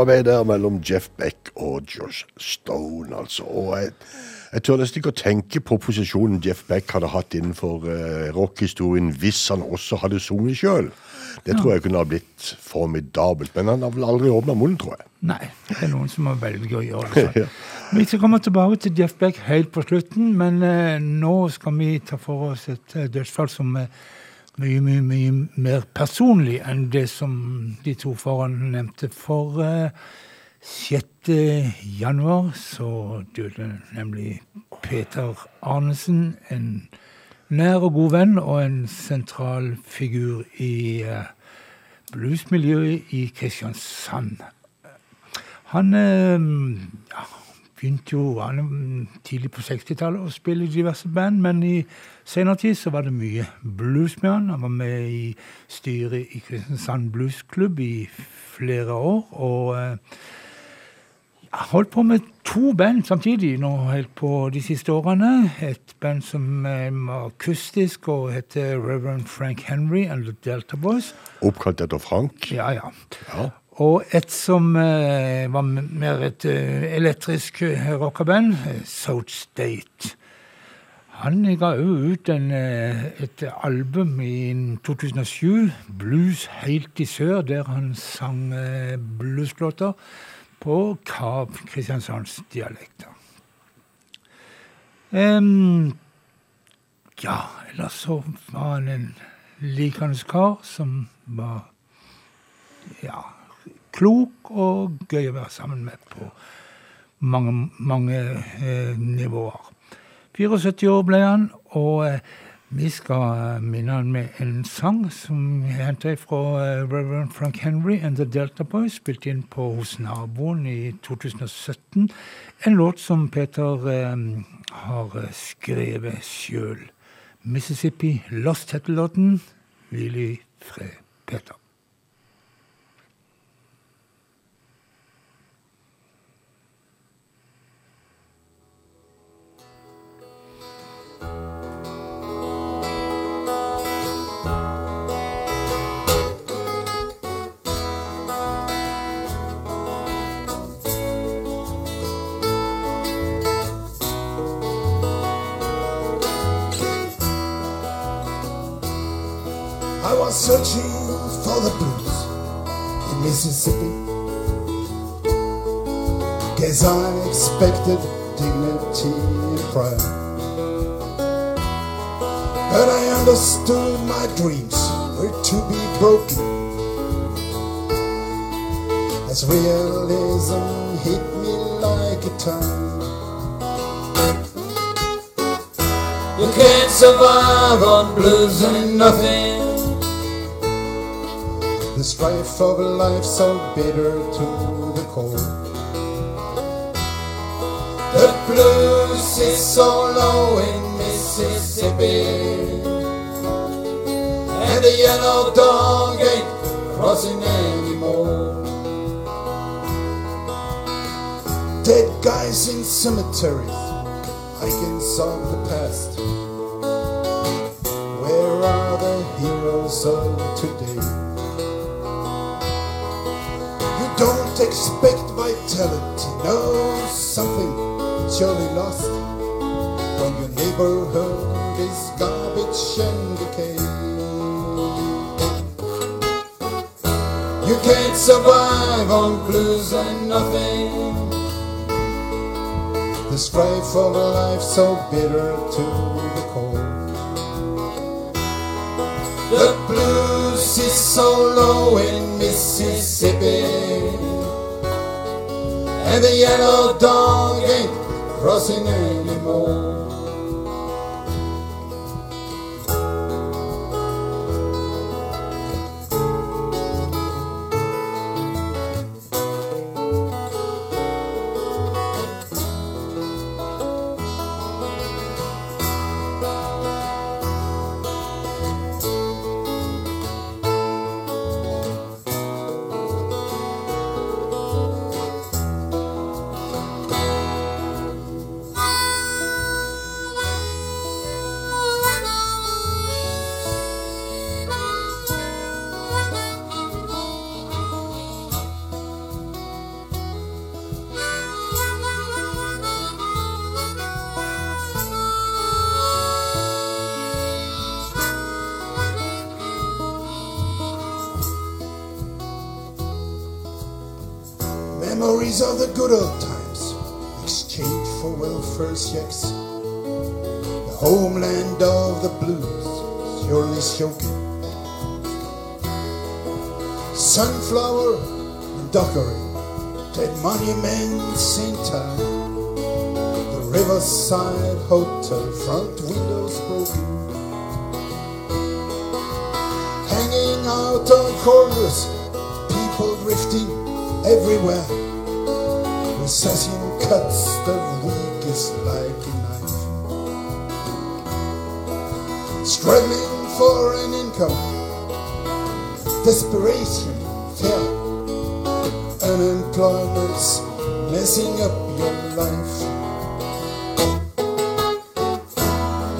Samarbeid der mellom Jeff Beck og Josh Stone, altså. Og jeg, jeg tør nesten ikke å tenke på posisjonen Jeff Beck hadde hatt innenfor uh, rockhistorien hvis han også hadde sunget sjøl. Det tror jeg kunne ha blitt formidabelt. Men han har vel aldri åpna munnen, tror jeg. Nei, det er noen som må velge å gjøre det sånn. Vi skal komme tilbake til Jeff Beck helt på slutten, men eh, nå skal vi ta for oss et eh, dødsfall som er mye, mye, mye mer personlig enn det som de to foran nevnte. For uh, 6. januar så døde nemlig Peter Arnesen, en nær og god venn og en sentral figur i uh, bluesmiljøet i Kristiansand. Han uh, ja, begynte jo han, tidlig på 60-tallet å spille i diverse band, men i senere tid så var det mye blues med han. Han var med i styret i Kristiansand Bluesklubb i flere år, og eh, jeg holdt på med to band samtidig nå helt på de siste årene. Et band som eh, var akustisk og heter Reverend Frank Henry and the Delta Boys. Oppkalt etter Frank. Ja, ja. Ja. Og et som eh, var mer et eh, elektrisk eh, rockeband, South State. Han ga òg ut en, et album i 2007, 'Blues helt i sør', der han sang blueslåter på Kav Kristiansandsdialekter. Um, ja, ellers så var han en likende kar som var ja, klok og gøy å være sammen med på mange, mange eh, nivåer. 74 år ble han, og eh, vi skal minne han med en sang som jeg henter fra eh, Reverend Frank Henry and The Delta Boys, spilt inn på hos naboen i 2017. En låt som Peter eh, har eh, skrevet sjøl. Mississippi Lost heter låten. Hvil i fred, Peter. Was searching for the blues in Mississippi. Guess I expected dignity and pride. But I understood my dreams were to be broken. As realism hit me like a tide. You can't survive on blues and nothing. The strife of life so bitter to the core. The blues is so low in Mississippi. And the yellow dog ain't crossing anymore. Dead guys in cemeteries, I can of the past. Where are the heroes of today? Don't expect vitality, no, something surely lost. When your neighborhood is garbage and decay. You can't survive on blues and nothing. The strife of life so bitter to the core. The blues is so low in Mississippi. And the yellow dog ain't crossing anymore. Memories are the good old times, exchange for welfare checks. The homeland of the blues, surely choking. Sunflower and dockery, dead monuments in town. The Riverside Hotel front windows broken. Hanging out on corners, people drifting everywhere. Recession cuts the weakest like a knife. Struggling for an income, desperation, fear, unemployment's messing up your life.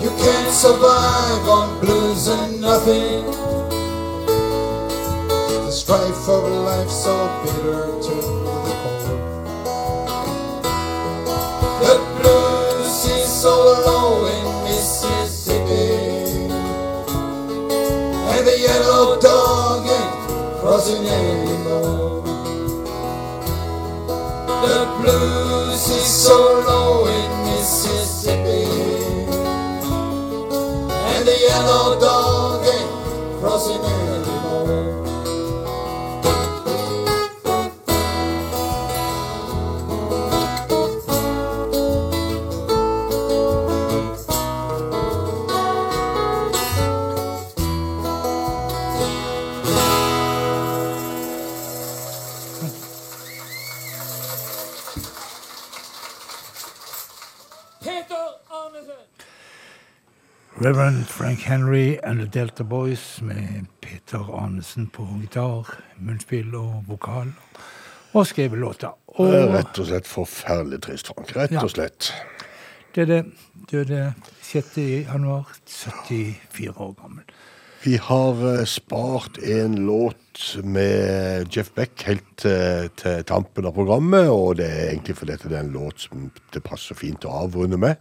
You can't survive on blues and nothing. The strife of life so bitter to anymore. Frank Henry and the Delta Boys med Peter Arnesen på gitar, munnspill og vokal. Og skrevet låta. Er Og rett og slett forferdelig trist, Frank. Rett Ja. og slett. det er det. Døde 6. januar, 74 år gammel. Vi har eh, spart en låt med Jeff Beck helt eh, til tampen av programmet, og det er egentlig fordi det er en låt som det passer fint å avrunde med.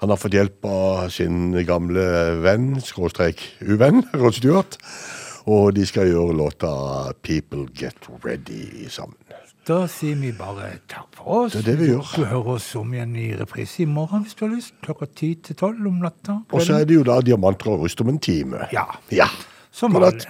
Han har fått hjelp av sin gamle venn, skråstrek uvenn, Rod Stewart, og de skal gjøre låta 'People Get Ready' sammen. Da sier vi bare takk for oss. Det er det vi gjør. Du hører oss om igjen i reprise i morgen hvis du har lyst. Klokka ti til tolv om natta. Og så er det jo da Diamanter og rust om en time. Ja. Ja. Som vanlig.